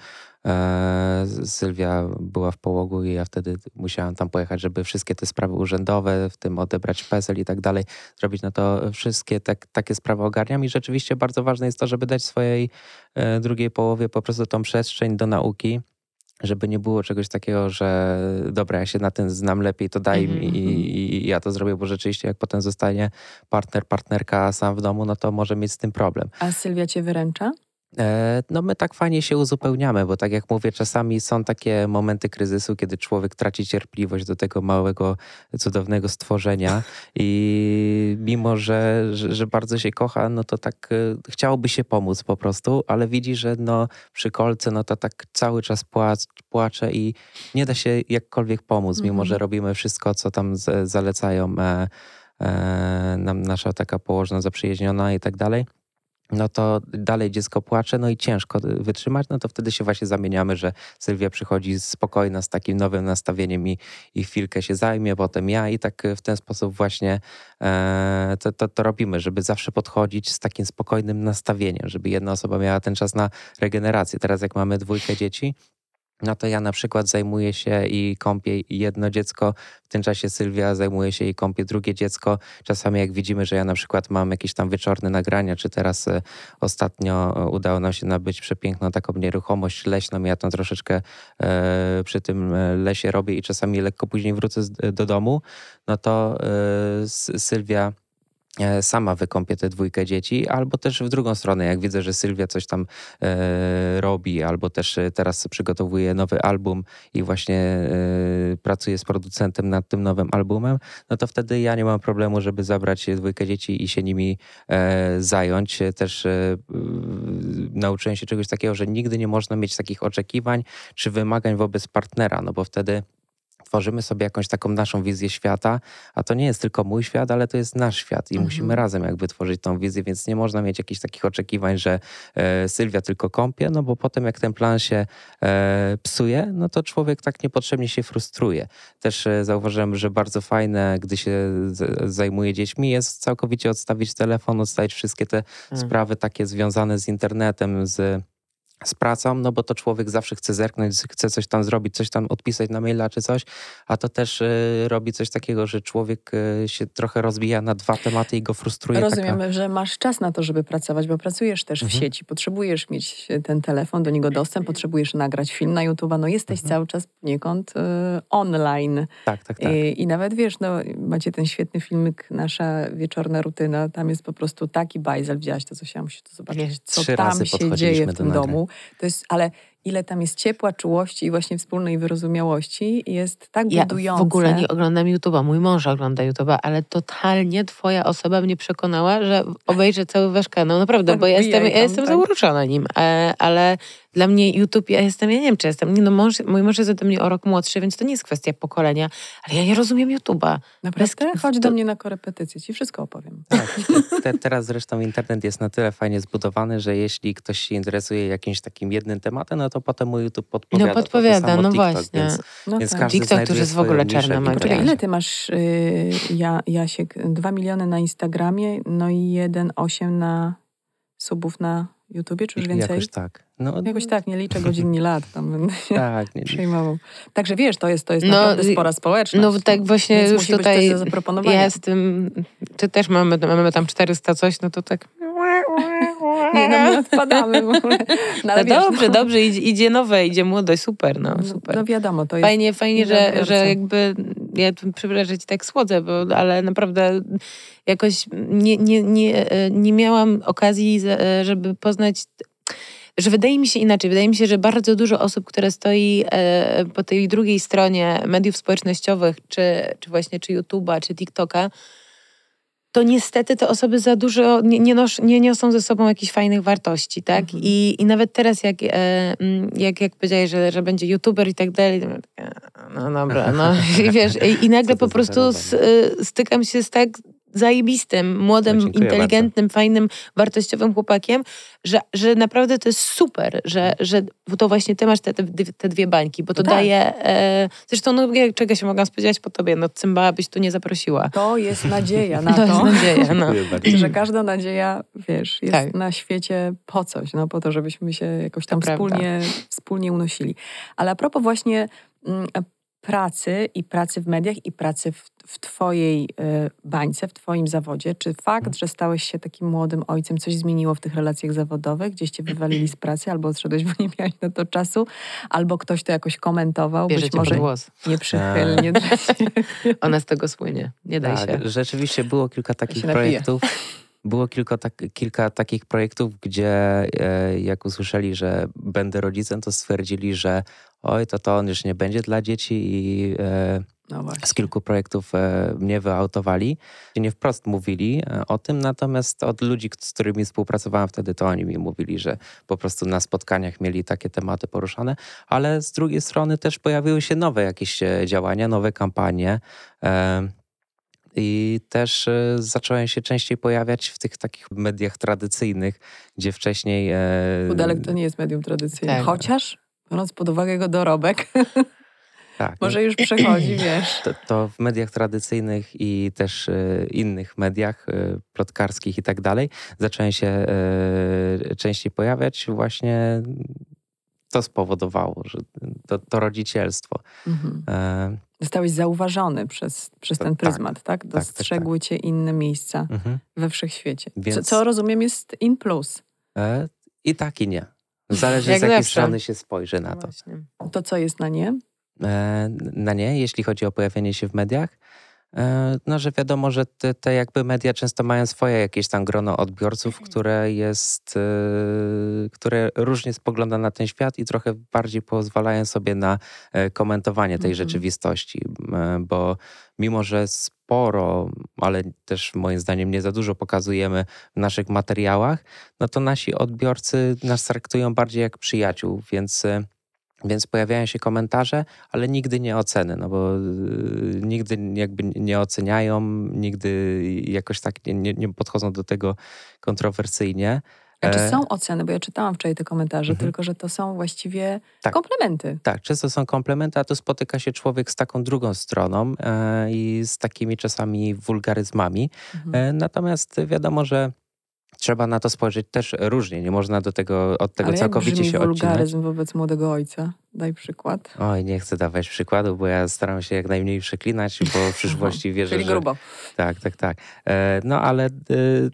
e, Sylwia była w połogu i ja wtedy musiałam tam pojechać, żeby wszystkie te sprawy urzędowe, w tym odebrać PESEL i tak dalej, zrobić, no to wszystkie tak, takie sprawy ogarniam i rzeczywiście bardzo ważne jest to, żeby dać swojej drugiej połowie po prostu tą przestrzeń do nauki, żeby nie było czegoś takiego, że dobra, ja się na tym znam lepiej, to daj Mhm, mi i, i, i ja to zrobię, bo rzeczywiście jak potem zostanie partner, partnerka sam w domu, no to może mieć z tym problem. A Sylwia cię wyręcza? E, No my tak fajnie się uzupełniamy, bo tak jak mówię, czasami są takie momenty kryzysu, kiedy człowiek traci cierpliwość do tego małego, cudownego stworzenia i mimo, że, że, bardzo się kocha, no to tak e, chciałoby się pomóc po prostu, ale widzi, że no przy kolce, no to tak cały czas płac, płacze i nie da się jakkolwiek pomóc, mimo Mhm. że robimy wszystko, co tam z, zalecają e, nam nasza taka położna zaprzyjaźniona i tak dalej no to dalej dziecko płacze, no i ciężko wytrzymać, no to wtedy się właśnie zamieniamy, że Sylwia przychodzi spokojna z takim nowym nastawieniem i, i chwilkę się zajmie, potem ja i tak w ten sposób właśnie e, to, to, to robimy, żeby zawsze podchodzić z takim spokojnym nastawieniem, żeby jedna osoba miała ten czas na regenerację. Teraz jak mamy dwójkę dzieci, no to ja na przykład zajmuję się i kąpię jedno dziecko, w tym czasie Sylwia zajmuje się i kąpie drugie dziecko. Czasami jak widzimy, że ja na przykład mam jakieś tam wieczorne nagrania, czy teraz e, ostatnio e, udało nam się nabyć przepiękną taką nieruchomość leśną, ja tam troszeczkę e, przy tym lesie robię i czasami lekko później wrócę do domu, no to Sylwia sama wykąpię tę dwójkę dzieci, albo też w drugą stronę, jak widzę, że Sylwia coś tam e, robi, albo też e, teraz przygotowuje nowy album i właśnie e, pracuje z producentem nad tym nowym albumem, no to wtedy ja nie mam problemu, żeby zabrać dwójkę dzieci i się nimi e, zająć. Też e, nauczyłem się czegoś takiego, że nigdy nie można mieć takich oczekiwań czy wymagań wobec partnera, no bo wtedy tworzymy sobie jakąś taką naszą wizję świata, a to nie jest tylko mój świat, ale to jest nasz świat i Mhm. musimy razem jakby tworzyć tą wizję, więc nie można mieć jakichś takich oczekiwań, że e, Sylwia tylko kąpie, no bo potem jak ten plan się e, psuje, no to człowiek tak niepotrzebnie się frustruje. Też e, zauważyłem, że bardzo fajne, gdy się z, zajmuje dziećmi, jest całkowicie odstawić telefon, odstawić wszystkie te Mm. sprawy takie związane z internetem, z z pracą, no bo to człowiek zawsze chce zerknąć, chce coś tam zrobić, coś tam odpisać na maila czy coś, a to też y, robi coś takiego, że człowiek y, się trochę rozbija na dwa tematy i go frustruje. Rozumiem, Taka... że masz czas na to, żeby pracować, bo pracujesz też w Mhm. sieci. Potrzebujesz mieć ten telefon, do niego dostęp, potrzebujesz nagrać film na YouTube. No jesteś Mhm. cały czas poniekąd y, online. Tak, tak, tak. I, I nawet wiesz, no macie ten świetny filmik, nasza wieczorna rutyna, tam jest po prostu taki bajzel, widziałaś to, co się musi to zobaczyć, co trzy tam razy się dzieje w do tym nagrań. domu. To jest, ale ile tam jest ciepła, czułości i właśnie wspólnej wyrozumiałości jest tak Ja budujące. w ogóle nie oglądam YouTube'a. Mój mąż ogląda YouTube'a, ale totalnie twoja osoba mnie przekonała, że obejrzę cały wasz kanał. Naprawdę, bo ja jestem, ja jestem tak. zauroczona nim. E, ale Dla mnie YouTube, ja jestem, ja nie wiem, czy jestem, nie no, mąż, mój mąż jest ode mnie o rok młodszy, więc to nie jest kwestia pokolenia, ale ja nie rozumiem YouTube'a. Naprawdę? Bez- Chodź do mnie na korepetycję, ci wszystko opowiem. Tak, te, teraz zresztą internet jest na tyle fajnie zbudowany, że jeśli ktoś się interesuje jakimś takim jednym tematem, no to potem mu YouTube podpowiada. No To podpowiada, no TikTok, właśnie. Więc, No więc tak. każdy TikTok znajduje jest w ogóle czarna magia. Ile ty masz, yy, ja, Jasiek? Dwa miliony na Instagramie, no i jeden osiem na subów na YouTubie, czy już więcej? Jakoś tak. No, Jakoś tak, nie liczę godzin, ni lat, tam będę się Tak, nie, przejmował. Także wiesz, to jest, to jest No, naprawdę spora społeczność. No tak właśnie Więc już musi być tutaj tym, ty też mamy, mamy tam 400 coś, no to tak... Nie, no my odpadamy w ogóle. No, No ale wiesz, dobrze, no, dobrze, idzie, idzie nowe, idzie młodość, super, no no, super. no wiadomo, to jest... Fajnie, fajnie, że, że jakby, ja przepraszam, że ci tak słodzę, bo, ale naprawdę jakoś nie, nie, nie, e, nie miałam okazji, e, żeby poznać, że wydaje mi się inaczej, wydaje mi się, że bardzo dużo osób, które stoi e, po tej drugiej stronie mediów społecznościowych, czy, czy właśnie czy YouTube'a, czy TikToka, to niestety te osoby za dużo nie, nie, nosz, nie niosą ze sobą jakichś fajnych wartości, tak? Mhm. I, I nawet teraz, jak, e, jak, jak powiedziałeś, że, że będzie youtuber i tak dalej, no dobra, no i wiesz, i, i nagle po prostu s, y, stykam się z tak zajebistym, młodym, dziękuję inteligentnym, fajnym, wartościowym chłopakiem, że, że naprawdę to jest super, że, że to właśnie ty masz te, te, te dwie bańki, bo to No tak. daje... E, zresztą, no, czego się mogłam spodziewać po tobie? No cymbała byś tu nie zaprosiła. To jest nadzieja na To jest to, nadzieja, no. Bardzo. że każda nadzieja, wiesz, jest Tak. na świecie po coś, no po to, żebyśmy się jakoś tam To prawda. wspólnie, wspólnie unosili. Ale a propos właśnie mm, pracy i pracy w mediach i pracy w, w twojej y, bańce, w twoim zawodzie, czy fakt, że stałeś się takim młodym ojcem, coś zmieniło w tych relacjach zawodowych? Gdzieś cię wywalili z pracy, albo odszedłeś, bo nie miałeś na to czasu, albo ktoś to jakoś komentował, Bierze być może głos. nieprzychylnie. Ona z tego słynie. Nie daj tak, się. Rzeczywiście było kilka takich napije. Było kilka, tak, kilka takich projektów, gdzie e, jak usłyszeli, że będę rodzicem, to stwierdzili, że oj, to to on już nie będzie dla dzieci i e, No z kilku projektów e, mnie wyautowali. Nie wprost mówili o tym, natomiast od ludzi, z którymi współpracowałem wtedy, to oni mi mówili, że po prostu na spotkaniach mieli takie tematy poruszane, ale z drugiej strony też pojawiły się nowe jakieś działania, nowe kampanie. E, I też e, zacząłem się częściej pojawiać w tych takich mediach tradycyjnych, gdzie wcześniej. e, Pudelek to nie jest medium tradycyjne. Tak. Chociaż, biorąc pod uwagę jego dorobek, tak, może już przechodzi, wiesz. To, to w mediach tradycyjnych i też e, innych mediach e, plotkarskich i tak dalej zacząłem się e, częściej pojawiać. Właśnie to spowodowało, że to, to rodzicielstwo. Mhm. E, Zostałeś zauważony przez, przez ten Tak, pryzmat, tak? tak, Dostrzegły cię inne miejsca mhm. we wszechświecie. Co, Więc- co rozumiem jest in plus. e, I tak i nie. Zależy Jak z jakiej strony się spojrzy na to. właśnie. To co jest na nie? e, na nie, jeśli chodzi o pojawienie się w mediach. E, No, że wiadomo, że te, te jakby media często mają swoje jakieś tam grono odbiorców, które jest, e, które różnie spogląda na ten świat i trochę bardziej pozwalają sobie na e, komentowanie tej Mhm. rzeczywistości, bo mimo, że sporo, ale też moim zdaniem nie za dużo pokazujemy w naszych materiałach, no to nasi odbiorcy nas traktują bardziej jak przyjaciół, więc więc pojawiają się komentarze, ale nigdy nie oceny, no bo y, nigdy jakby nie oceniają, nigdy jakoś tak nie, nie, podchodzą do tego kontrowersyjnie. A czy E, są oceny? Bo ja czytałam wczoraj te komentarze, Mhm. tylko że to są właściwie Tak. komplementy. Tak, często są komplementy, a tu spotyka się człowiek z taką drugą stroną e, i z takimi czasami wulgaryzmami. Mhm. E, natomiast wiadomo, że trzeba na to spojrzeć też różnie. Nie można do tego, od tego Ale jak całkowicie brzmi się odcinać. wulgaryzm wobec młodego ojca? Daj przykład. Oj, nie chcę dawać przykładu, bo ja staram się jak najmniej przeklinać, bo w przyszłości wierzę, Czyli że... grubo. Tak, tak, tak. E, no ale e,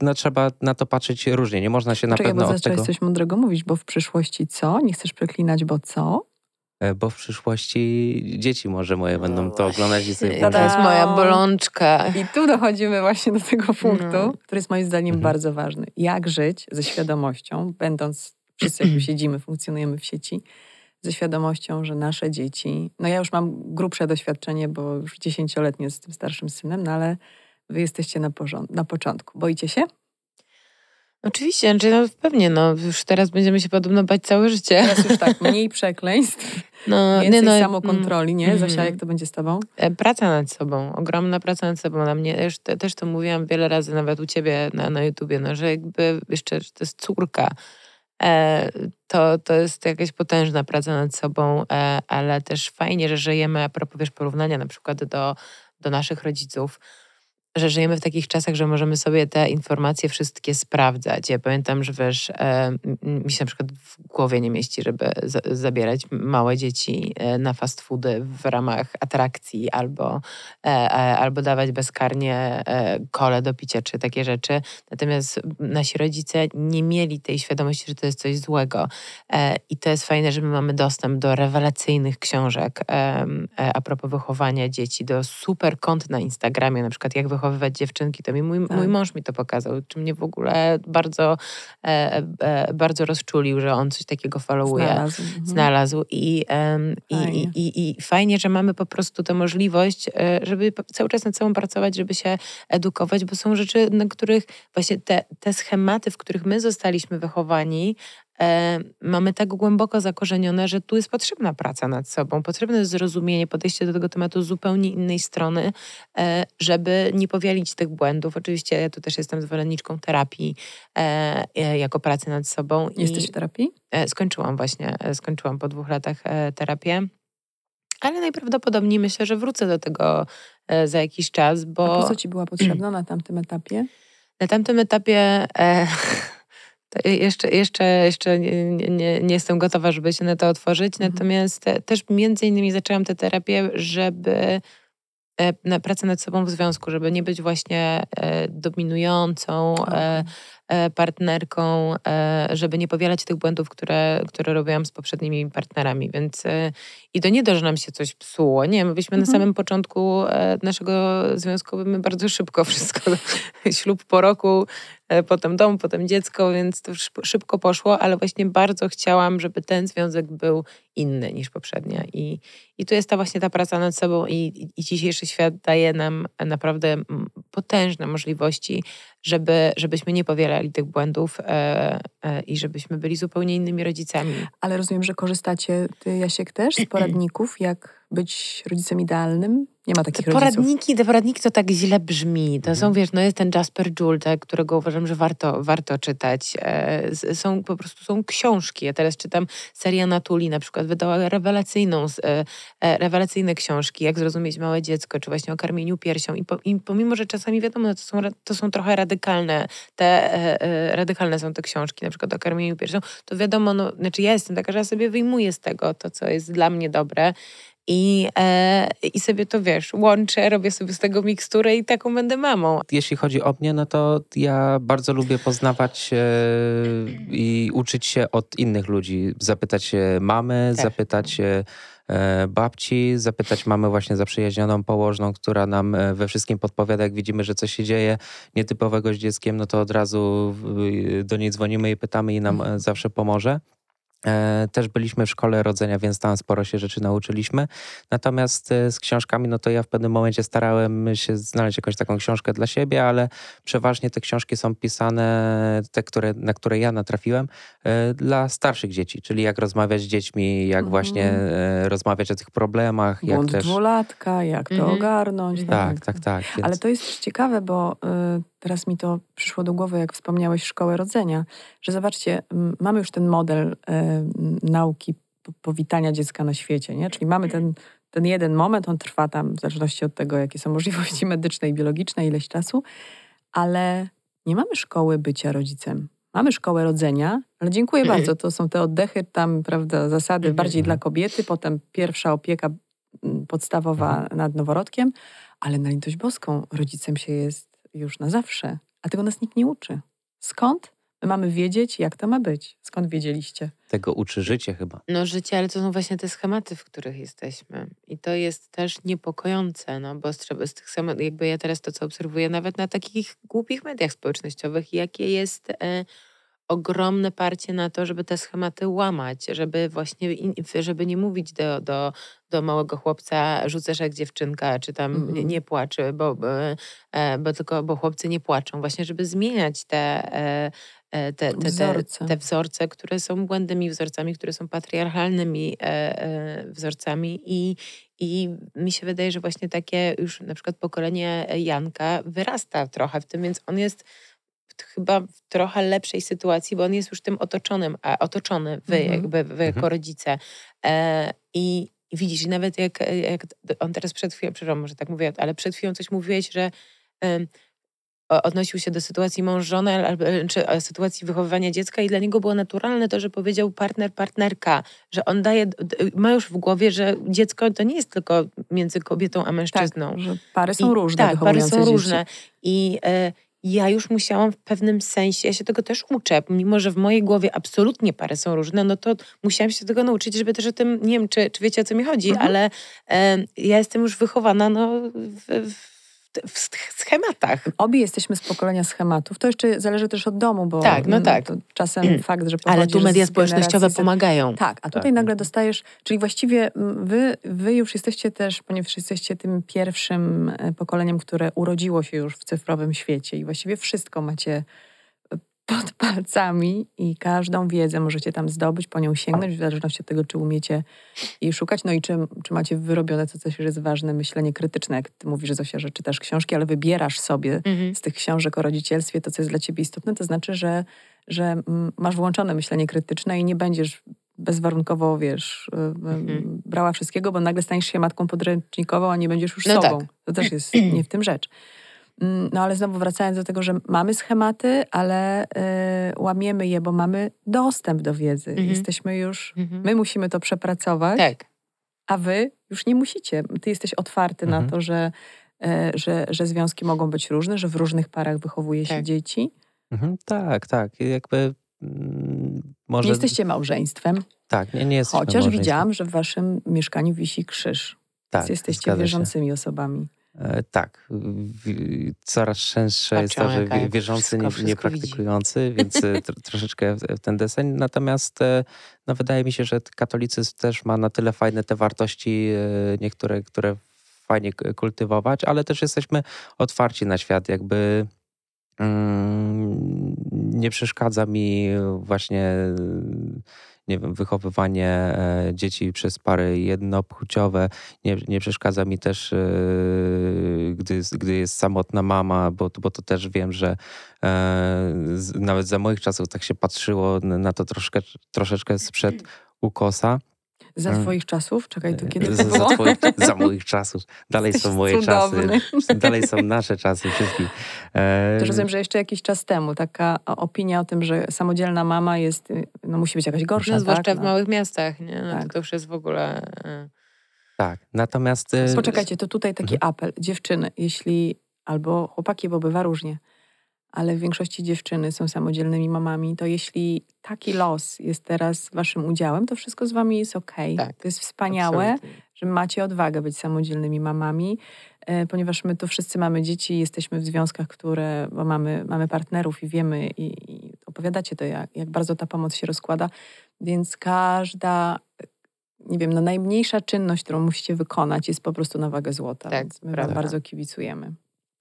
no, trzeba na to patrzeć różnie. Nie można się na Czekaj, bo pewno od zacząłeś tego... coś mądrego mówić, bo w przyszłości co? Nie chcesz przeklinać, bo co? E, bo w przyszłości dzieci może moje będą to oglądać i sobie To jest moja bolączka. I tu dochodzimy właśnie do tego punktu, No. który jest moim zdaniem Mhm. bardzo ważny. Jak żyć ze świadomością, będąc, wszyscy jak siedzimy, funkcjonujemy w sieci, ze świadomością, że nasze dzieci, no ja już mam grubsze doświadczenie, bo już dziesięcioletnie z tym starszym synem, no ale wy jesteście na, porząd- na początku. Boicie się? Oczywiście, znaczy no pewnie, no już teraz będziemy się podobno bać całe życie. Teraz już tak, mniej przekleństw, No, więcej no, samokontroli, nie? mm. Zosia, jak to będzie z tobą? E, Praca nad sobą, ogromna praca nad sobą. Na mnie też, te- też to mówiłam wiele razy, nawet u ciebie na, na YouTubie, no, że jakby jeszcze że to jest córka. E, to, to jest jakaś potężna praca nad sobą, e, ale też fajnie, że żyjemy, a propos wiesz, porównania na przykład do, do naszych rodziców, że żyjemy w takich czasach, że możemy sobie te informacje wszystkie sprawdzać. Ja pamiętam, że wiesz, e, mi się na przykład w głowie nie mieści, żeby za, zabierać małe dzieci e, na fast foody w ramach atrakcji albo, e, e, albo dawać bezkarnie e, kole do picia czy takie rzeczy. Natomiast nasi rodzice nie mieli tej świadomości, że to jest coś złego. E, I to jest fajne, że my mamy dostęp do rewelacyjnych książek e, a propos wychowania dzieci, do super kont na Instagramie, na przykład jak wychowywać dziewczynki. To mi mój, Tak. mój mąż mi to pokazał, czy mnie w ogóle bardzo, e, e, bardzo rozczulił, że on coś takiego followuje Znalazł. Mhm. znalazł i, Fajnie. i, i, i fajnie, że mamy po prostu tę możliwość, e, żeby cały czas nad sobą pracować, żeby się edukować, bo są rzeczy, na których właśnie te, te schematy, w których my zostaliśmy wychowani, mamy tak głęboko zakorzenione, że tu jest potrzebna praca nad sobą, potrzebne jest zrozumienie, podejście do tego tematu z zupełnie innej strony, e, żeby nie powielić tych błędów. Oczywiście ja tu też jestem zwolenniczką terapii e, e, jako pracy nad sobą. Jesteś w terapii? E, Skończyłam właśnie, e, skończyłam po dwóch latach e, terapię. Ale najprawdopodobniej myślę, że wrócę do tego e, za jakiś czas, A bo po co ci była potrzebna na tamtym etapie? na tamtym etapie e, jeszcze, jeszcze, jeszcze nie, nie, nie, jestem gotowa, żeby się na to otworzyć. Mhm. Natomiast też między innymi zaczęłam tę terapię, żeby e, na pracę nad sobą w związku, żeby nie być właśnie e, dominującą e, partnerką, e, żeby nie powielać tych błędów, które, które robiłam z poprzednimi partnerami. Więc e, i to nie to, że nam się coś psuło. Nie, my byliśmy na Mhm. samym początku e, naszego związku, my bardzo szybko wszystko, ślub po roku, e, potem dom, potem dziecko, więc to szyb- szybko poszło, ale właśnie bardzo chciałam, żeby ten związek był inny niż poprzednia. I, i tu jest ta właśnie ta praca nad sobą i, i, dzisiejszy świat daje nam naprawdę potężne możliwości, żeby, żebyśmy nie powielali tych błędów e, e, i żebyśmy byli zupełnie innymi rodzicami. Ale rozumiem, że korzystacie, ty Jasiek też, z poradników, jak być rodzicem idealnym? Nie ma takich Te rodziców. poradniki, te poradniki to tak źle brzmi. To są, Mhm. wiesz, no jest ten Jasper Joule, tak, którego uważam, że warto, warto czytać. E, są po prostu są książki. Ja teraz czytam serię Natuli, na przykład wydała rewelacyjną, e, e, rewelacyjne książki, jak zrozumieć małe dziecko, czy właśnie o karmieniu piersią. I, po, i pomimo, że czasami wiadomo, to są, to są trochę radykalne, te e, e, radykalne są te książki, na przykład o karmieniu piersią, to wiadomo, no, znaczy ja jestem taka, że ja sobie wyjmuję z tego to, co jest dla mnie dobre. I, e, I sobie to wiesz, łączę, robię sobie z tego miksturę i taką będę mamą. Jeśli chodzi o mnie, no to ja bardzo lubię poznawać e, i uczyć się od innych ludzi. Zapytać się mamy, Tak. zapytać się e, babci, zapytać mamy właśnie zaprzyjaźnioną położną, która nam e, we wszystkim podpowiada, jak widzimy, że coś się dzieje nietypowego z dzieckiem, no to od razu do niej dzwonimy i pytamy i nam e, zawsze pomoże. E, Też byliśmy w szkole rodzenia, więc tam sporo się rzeczy nauczyliśmy. Natomiast e, z książkami, no to ja w pewnym momencie starałem się znaleźć jakąś taką książkę dla siebie, ale przeważnie te książki są pisane, te, które, na które ja natrafiłem, e, dla starszych dzieci, czyli jak rozmawiać z dziećmi, jak Mhm. właśnie rozmawiać o tych problemach, jak Błąd też... dwulatka, jak to Mhm. ogarnąć. Tak, tak, tak. Więc... Ale to jest też ciekawe, bo y, teraz mi to przyszło do głowy, jak wspomniałeś szkołę rodzenia, że zobaczcie, mamy już ten model m, nauki powitania dziecka na świecie, nie? Czyli mamy ten, ten jeden moment, on trwa tam w zależności od tego, jakie są możliwości medyczne i biologiczne, ileś czasu, ale nie mamy szkoły bycia rodzicem. Mamy szkołę rodzenia, ale dziękuję Mhm. bardzo. To są te oddechy, tam, prawda, zasady Mhm. bardziej dla kobiety, potem pierwsza opieka podstawowa nad noworodkiem, ale na litość boską rodzicem się jest już na zawsze, a tego nas nikt nie uczy. Skąd my mamy wiedzieć, jak to ma być? Skąd wiedzieliście? Tego uczy życie chyba. No życie, ale to są właśnie te schematy, w których jesteśmy. I to jest też niepokojące, no bo z, tych schematów, jakby ja teraz to, co obserwuję, nawet na takich głupich mediach społecznościowych, jakie jest e, ogromne parcie na to, żeby te schematy łamać, żeby właśnie, żeby nie mówić do, do, do małego chłopca, rzucasz jak dziewczynka, czy tam Mhm. nie, nie płacz, bo, bo, e, bo tylko, bo chłopcy nie płaczą. Właśnie, żeby zmieniać te, e, e, te, te, te, Wzorce. te wzorce, które są błędnymi wzorcami, które są patriarchalnymi wzorcami i, i mi się wydaje, że właśnie takie już na przykład pokolenie Janka wyrasta trochę w tym, więc on jest chyba w trochę lepszej sytuacji, bo on jest już tym otoczonym, a otoczony, wy, Mhm. jakby, wy jako Mhm. rodzice. E, I widzisz, i nawet jak, jak on teraz przed chwilą, przepraszam, może tak mówię, ale przed chwilą coś mówiłeś, że o- odnosił się do sytuacji mąż-żony albo e, czy e, sytuacji wychowywania dziecka i dla niego było naturalne to, że powiedział partner, partnerka, że on daje, ma już w głowie, że dziecko to nie jest tylko między kobietą a mężczyzną. Tak, że pary są I- różne, Tak, pary są dzieci. różne. I e, ja już musiałam w pewnym sensie, ja się tego też uczę, mimo że w mojej głowie absolutnie pary są różne, no to musiałam się tego nauczyć, żeby też o tym, nie wiem, czy, czy wiecie o co mi chodzi, Mhm. ale e, ja jestem już wychowana no, w, w, w schematach. Obie jesteśmy z pokolenia schematów. To jeszcze zależy też od domu, bo Tak, no mm, tak. To czasem fakt, że Ale tu media społecznościowe pomagają. Tak, a tutaj Tak. nagle dostajesz, czyli właściwie mm, wy, wy już jesteście też, ponieważ jesteście tym pierwszym e, pokoleniem, które urodziło się już w cyfrowym świecie i właściwie wszystko macie pod palcami i każdą wiedzę możecie tam zdobyć, po nią sięgnąć, w zależności od tego, czy umiecie jej szukać, no i czy, czy macie wyrobione, co też jest ważne, myślenie krytyczne, jak ty mówisz, Zosia, że czytasz książki, ale wybierasz sobie Mhm. z tych książek o rodzicielstwie to, co jest dla ciebie istotne, to znaczy, że, że mm, masz włączone myślenie krytyczne i nie będziesz bezwarunkowo, wiesz, y, y, Mhm. brała wszystkiego, bo nagle staniesz się matką podręcznikową, a nie będziesz już No sobą. tak. To też jest nie w tym rzecz. Mm, No ale znowu wracając do tego, że mamy schematy, ale y, łamiemy je, bo mamy dostęp do wiedzy. Mhm. Jesteśmy już, Mhm. my musimy to przepracować, Tak. a wy już nie musicie. Ty jesteś otwarty Mhm. na to, że, e, że, że związki mogą być różne, że w różnych parach wychowuje się Tak. dzieci. Mhm, tak, tak. Jakby mm, może... Nie jesteście małżeństwem, Tak, nie, nie jesteśmy chociaż widziałam, że w waszym mieszkaniu wisi krzyż. Tak, Więc jesteście się. wierzącymi osobami. E, Tak. Coraz częstsze jest to, że jak wierzący, nie, wszystko niepraktykujący, więc e, tr- troszeczkę ten deseń. Natomiast e, no, wydaje mi się, że katolicyzm też ma na tyle fajne te wartości, niektóre, które fajnie kultywować, ale też jesteśmy otwarci na świat, jakby mm, nie przeszkadza mi właśnie nie wiem, wychowywanie e, dzieci przez pary jednopłciowe. Nie, nie przeszkadza mi też, e, gdy, gdy jest samotna mama, bo, bo to też wiem, że e, nawet za moich czasów tak się patrzyło na to troszkę, troszeczkę sprzed ukosa. Za Mm. twoich czasów? Czekaj, to kiedy za, to za, było? twoich, za moich czasów. Dalej są Jesteś moje cudowny. czasy. Dalej są nasze czasy wszystkich. E, To rozumiem, że jeszcze jakiś czas temu taka opinia o tym, że samodzielna mama jest, y, no musi być jakaś gorsza, No, zwłaszcza tak? w No. małych miastach, nie? No, Tak. to, to już jest w ogóle... e, Tak, natomiast... e, Poczekajcie, to tutaj taki Mhm. apel. Dziewczyny, jeśli, albo chłopaki, bo bywa różnie, ale w większości dziewczyny są samodzielnymi mamami, to jeśli taki los jest teraz waszym udziałem, to wszystko z wami jest okej. Tak, To jest wspaniałe, absolutnie. że macie odwagę być samodzielnymi mamami, e, ponieważ my tu wszyscy mamy dzieci, jesteśmy w związkach, które, bo mamy, mamy partnerów i wiemy i, i opowiadacie to, jak, jak bardzo ta pomoc się rozkłada, więc każda, nie wiem, no najmniejsza czynność, którą musicie wykonać jest po prostu na wagę złota, Tak, więc my prawda. bardzo kibicujemy.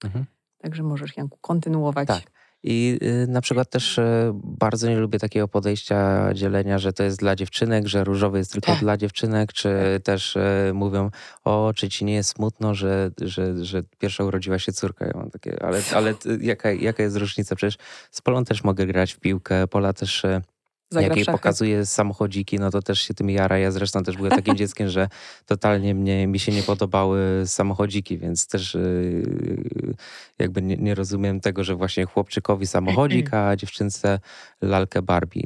Mhm. Także możesz, Janku, kontynuować. Tak. I y, na przykład też y, bardzo nie lubię takiego podejścia dzielenia, że to jest dla dziewczynek, że różowy jest tylko Tak. dla dziewczynek, czy też y, mówią, o, czy ci nie jest smutno, że, że, że pierwsza urodziła się córka. Ja mam takie, ale, ale ty- jaka, jaka jest różnica? Przecież z Polą też mogę grać w piłkę, Pola też... y, Zagra Jak jej pokazuje samochodziki, no to też się tym jara. Ja zresztą też byłem takim dzieckiem, że totalnie mnie, mi się nie podobały samochodziki, więc też yy, jakby nie, nie rozumiem tego, że właśnie chłopczykowi samochodzik, a dziewczynce lalkę Barbie.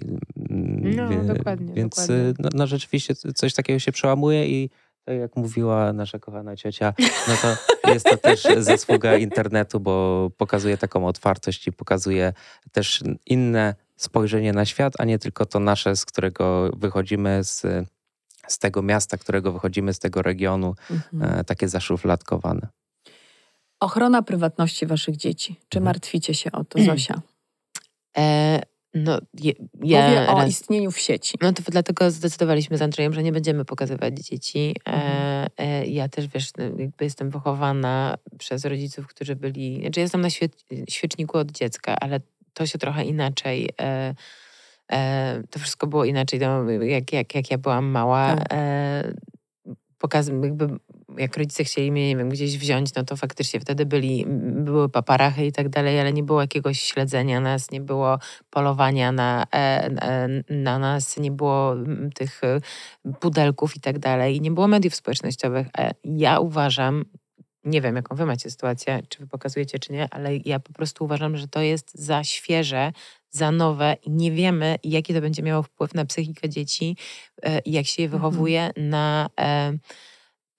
Mm, No, wie- dokładnie, Więc dokładnie. yy, No, no rzeczywiście coś takiego się przełamuje i tak jak mówiła nasza kochana ciocia, no to jest to też zasługa internetu, bo pokazuje taką otwartość i pokazuje też inne spojrzenie na świat, a nie tylko to nasze, z którego wychodzimy, z, z tego miasta, którego wychodzimy, z tego regionu, Mhm. e, takie zaszufladkowane. Ochrona prywatności waszych dzieci. Czy Mhm. martwicie się o to, Zosia? E, no, je, ja Mówię o raz, istnieniu w sieci. No to dlatego zdecydowaliśmy z Andrzejem, że nie będziemy pokazywać dzieci. E, Mhm. e, ja też, wiesz, no, jakby jestem wychowana przez rodziców, którzy byli... Znaczy jestem na świe, świeczniku od dziecka, ale to się trochę inaczej. E, e, to wszystko było inaczej, no, jak, jak, jak ja byłam mała. Tak. E, pokaz, jakby jak rodzice chcieli mnie, nie wiem, gdzieś wziąć, no to faktycznie wtedy byli, były paparachy i tak dalej, ale nie było jakiegoś śledzenia nas, nie było polowania na, e, na nas, nie było tych e, pudelków i tak dalej, nie było mediów społecznościowych. E, ja uważam, nie wiem, jaką wy macie sytuację, czy wy pokazujecie, czy nie, ale ja po prostu uważam, że to jest za świeże, za nowe i nie wiemy, jaki to będzie miało wpływ na psychikę dzieci i jak się je mhm. wychowuje na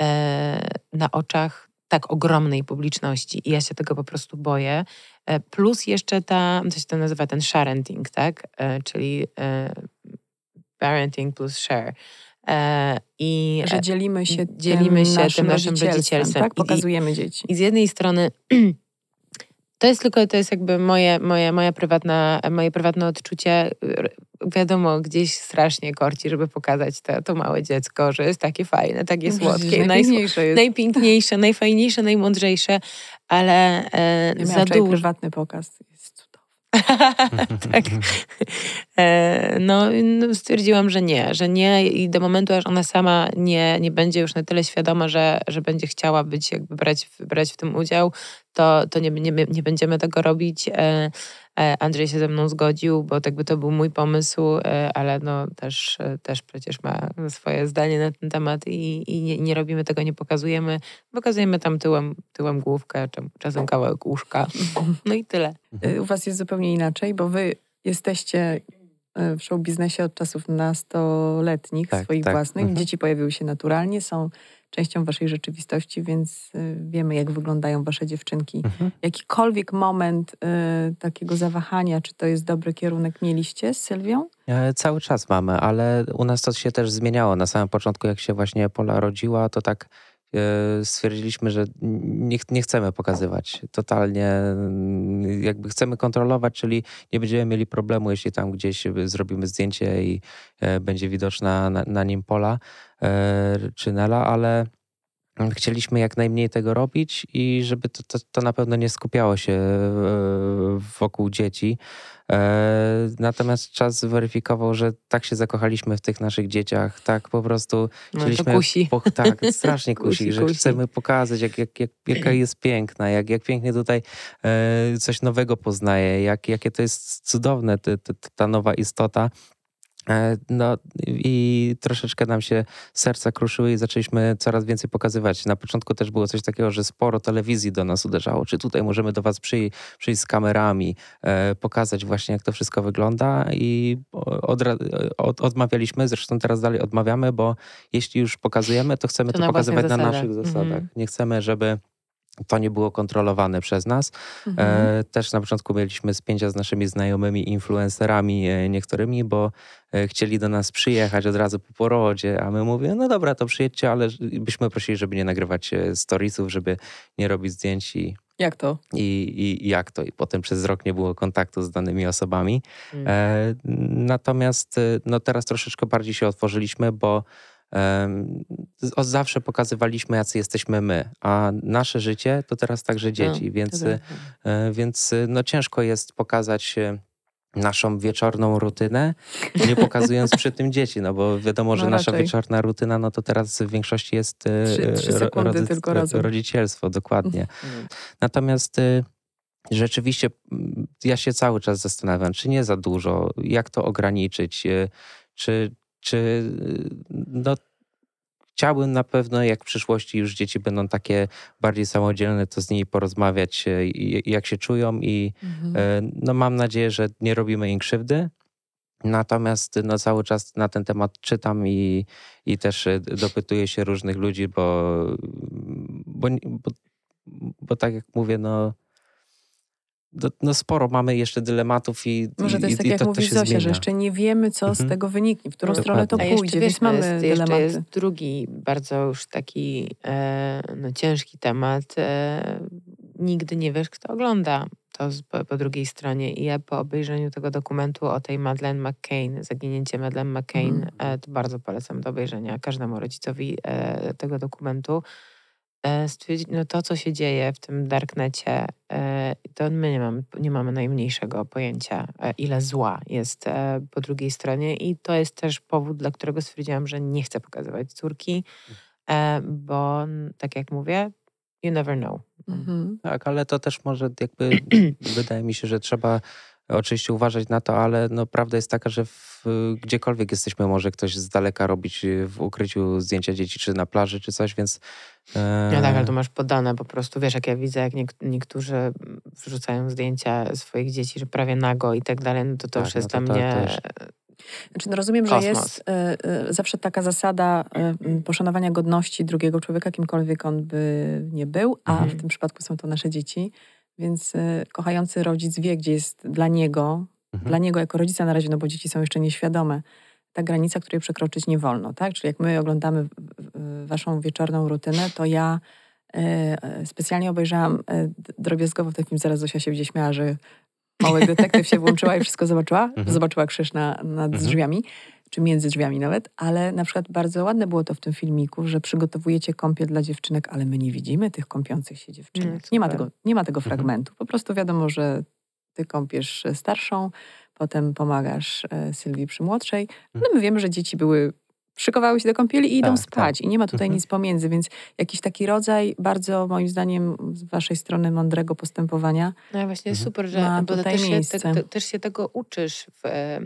E, na oczach tak ogromnej publiczności i ja się tego po prostu boję. E, plus jeszcze ta, co się to nazywa, ten sharenting, tak? E, czyli parenting plus share. I że dzielimy się, dzielimy tym, się naszym tym naszym rodzicielstwem. Tak? Pokazujemy I, dzieci. I z jednej strony to jest tylko, to jest jakby moje, moje, moja prywatna, moje prywatne odczucie wiadomo, gdzieś strasznie korci, żeby pokazać to, to małe dziecko, że jest takie fajne, takie słodkie, najpiękniejsze, jest. najpiękniejsze, najfajniejsze, najmądrzejsze, ale e, ja za dużo. prywatny pokaz. tak. E, no, no, stwierdziłam, że nie, że nie i do momentu, aż ona sama nie, nie będzie już na tyle świadoma, że, że będzie chciała być, jakby brać, brać w tym udział, to, to nie, nie, nie będziemy tego robić. E, e, Andrzej się ze mną zgodził, bo tak by to był mój pomysł, ale no też, też przecież ma swoje zdanie na ten temat i, i nie, nie, robimy tego, nie pokazujemy. Pokazujemy tam tyłem, tyłem główkę, czasem kawałek łóżka. No i tyle. U was jest zupełnie inaczej, bo wy jesteście w show biznesie od czasów nastoletnich, tak, swoich tak. własnych. Mhm. Dzieci pojawiły się naturalnie, są częścią waszej rzeczywistości, więc y, wiemy, jak wyglądają wasze dziewczynki. Mhm. Jakikolwiek moment y, takiego zawahania, czy to jest dobry kierunek, mieliście z Sylwią? E, cały czas mamy, ale u nas to się też zmieniało. Na samym początku, jak się właśnie Pola rodziła, to tak E, stwierdziliśmy, że nie, nie, chcemy pokazywać. Totalnie jakby chcemy kontrolować, czyli nie będziemy mieli problemu, jeśli tam gdzieś zrobimy zdjęcie i e, będzie widoczna na, na nim Pola e, czy Nela, ale chcieliśmy jak najmniej tego robić i żeby to, to, to na pewno nie skupiało się wokół dzieci. E, natomiast czas zweryfikował, że tak się zakochaliśmy w tych naszych dzieciach, tak po prostu no, chcieliśmy... kusi. Po, tak, strasznie kusi, kusi że kusi. chcemy pokazać, jak, jak, jak, jaka jest piękna, jak, jak pięknie tutaj e, coś nowego poznaje, jak, jakie to jest cudowne, te, ta nowa istota. E, no i troszeczkę nam się serca kruszyły i zaczęliśmy coraz więcej pokazywać. Na początku też było coś takiego, że sporo telewizji do nas uderzało. Czy tutaj możemy do was przyjść, przyjść z kamerami, e, pokazać właśnie jak to wszystko wygląda i od, od, odmawialiśmy, zresztą teraz dalej odmawiamy, bo jeśli już pokazujemy, to chcemy to, to pokazywać na naszych zasadach. Mhm. Nie chcemy, żeby to nie było kontrolowane przez nas. Mhm. E, też na początku mieliśmy spięcia z naszymi znajomymi influencerami e, niektórymi, bo e, chcieli do nas przyjechać od razu po porodzie, a my mówimy, no dobra, to przyjedźcie, ale byśmy prosili, żeby nie nagrywać storiesów, żeby nie robić zdjęć i jak to? I, I, jak to? I potem przez rok nie było kontaktu z danymi osobami. Mm. E, natomiast no teraz troszeczkę bardziej się otworzyliśmy, bo od zawsze pokazywaliśmy, jacy jesteśmy my, a nasze życie to teraz także dzieci, no, więc, e, więc no, ciężko jest pokazać naszą wieczorną rutynę, nie pokazując przy tym dzieci, no bo wiadomo, że no nasza wieczorna rutyna, no to teraz w większości jest e, trzy, trzy sekundy tylko razem. rodzicielstwo, dokładnie. Mhm. Natomiast e, rzeczywiście ja się cały czas zastanawiam, czy nie za dużo, jak to ograniczyć, czy, czy no, chciałbym na pewno, jak w przyszłości już dzieci będą takie bardziej samodzielne, to z nimi porozmawiać, e, jak się czują i mhm. E, no, mam nadzieję, że nie robimy im krzywdy. Natomiast no, cały czas na ten temat czytam i, i też dopytuję się różnych ludzi, bo, bo, bo, bo tak jak mówię, no no sporo mamy jeszcze dylematów i Może to jest i, tak, jak to, mówi to Zosia, że jeszcze nie wiemy, co mhm. z tego wyniknie, w którą stronę to pójdzie, jeszcze, więc mamy jest, dylematy. Jeszcze jest drugi bardzo już taki e, no, ciężki temat. E, nigdy nie wiesz, kto ogląda to po, po, drugiej stronie. I ja po obejrzeniu tego dokumentu o tej Madeleine McCain, zaginięcie Madeleine McCain, mm. e, to bardzo polecam do obejrzenia każdemu rodzicowi e, tego dokumentu stwierdzić, no to, co się dzieje w tym darknecie, e, to my nie mamy, nie mamy najmniejszego pojęcia, e, ile zła jest po drugiej stronie i to jest też powód, dla którego stwierdziłam, że nie chcę pokazywać córki, bo tak jak mówię, you never know. Mhm. Tak, ale to też może jakby, wydaje mi się, że trzeba oczywiście uważać na to, ale no, prawda jest taka, że w, gdziekolwiek jesteśmy, może ktoś z daleka robić w ukryciu zdjęcia dzieci, czy na plaży, czy coś, więc... E... No tak, ale to masz podane po prostu, wiesz, jak ja widzę, jak niektórzy wrzucają zdjęcia swoich dzieci, że prawie nago i tak dalej, no to to tak, już jest no to, dla mnie... To, też... Znaczy, no rozumiem, Kosmos. że jest y, y, zawsze taka zasada y, poszanowania godności drugiego człowieka, kimkolwiek on by nie był, a mhm. w tym przypadku są to nasze dzieci. Więc y, kochający rodzic wie, gdzie jest dla niego, mhm. dla niego jako rodzica na razie, no bo dzieci są jeszcze nieświadome, ta granica, której przekroczyć nie wolno, tak? Czyli jak my oglądamy waszą wieczorną rutynę, to ja y, specjalnie obejrzałam drobiazgowo ten film, zaraz Zosia się gdzieś śmiała, że mały detektyw się włączyła i wszystko zobaczyła, mhm. zobaczyła krzyż na, nad mhm. drzwiami czy między drzwiami nawet, ale na przykład bardzo ładne było to w tym filmiku, że przygotowujecie kąpiel dla dziewczynek, ale my nie widzimy tych kąpiących się dziewczynek. Mm, nie, ma tego, nie ma tego mhm. fragmentu. Po prostu wiadomo, że ty kąpiesz starszą, potem pomagasz e, Sylwii przy młodszej. No my wiemy, że dzieci były szykowały się do kąpieli i idą tak, spać. Tak. I nie ma tutaj mhm. nic pomiędzy, więc jakiś taki rodzaj bardzo moim zdaniem z waszej strony mądrego postępowania. No właśnie mhm. super, że bo też się, te, te, też się tego uczysz. W,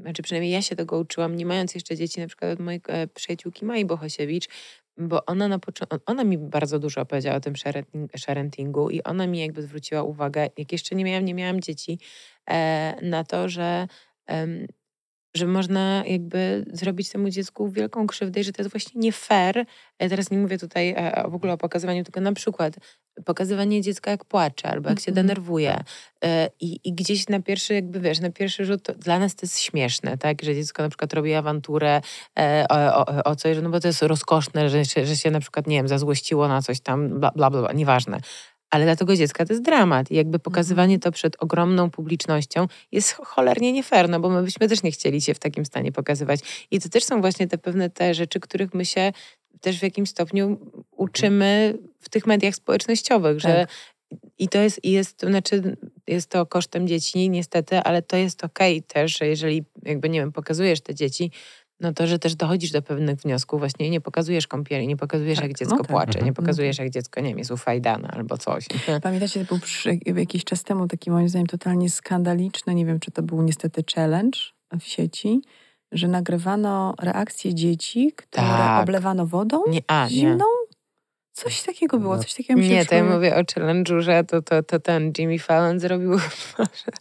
znaczy przynajmniej ja się tego uczyłam, nie mając jeszcze dzieci, na przykład od mojej e, przyjaciółki Mai Bohosiewicz, bo ona na początku, ona mi bardzo dużo opowiedziała o tym sharentingu i ona mi jakby zwróciła uwagę, jak jeszcze nie miałam, nie miałam dzieci, e, na to, że że można jakby zrobić temu dziecku wielką krzywdę i że to jest właśnie nie fair. Ja teraz nie mówię tutaj e, w ogóle o pokazywaniu, tylko na przykład pokazywanie dziecka jak płacze albo jak się mhm. denerwuje e, I, i gdzieś na pierwszy jakby wiesz, na pierwszy rzut dla nas to jest śmieszne, tak, że dziecko na przykład robi awanturę e, o, o, o coś, no bo to jest rozkoszne, że się, że się na przykład, nie wiem, zazłościło na coś tam, bla, bla, bla, nieważne ale dla tego dziecka to jest dramat. I jakby pokazywanie mhm. to przed ogromną publicznością jest cholernie nie fair, no bo my byśmy też nie chcieli się w takim stanie pokazywać. I to też są właśnie te pewne te rzeczy, których my się też w jakimś stopniu uczymy w tych mediach społecznościowych, tak. że i to jest, jest, to znaczy, jest to kosztem dzieci, niestety, ale to jest okej okay też, że jeżeli jakby, nie wiem, pokazujesz te dzieci, no to, że też dochodzisz do pewnych wniosków, właśnie nie pokazujesz kąpieli, nie pokazujesz, tak, jak dziecko no tak. płacze, nie mhm. pokazujesz, jak dziecko, nie wiem, jest ufajdane albo coś. Pamiętacie, to był przy, jakiś czas temu taki moim zdaniem totalnie skandaliczny, nie wiem, czy to był niestety challenge w sieci, że nagrywano reakcje dzieci, które tak. oblewano wodą nie, a, zimną. Coś takiego było, no. coś takiego mi się Nie, to ja mówię o challenge'u, że to, to, to ten Jimmy Fallon zrobił, że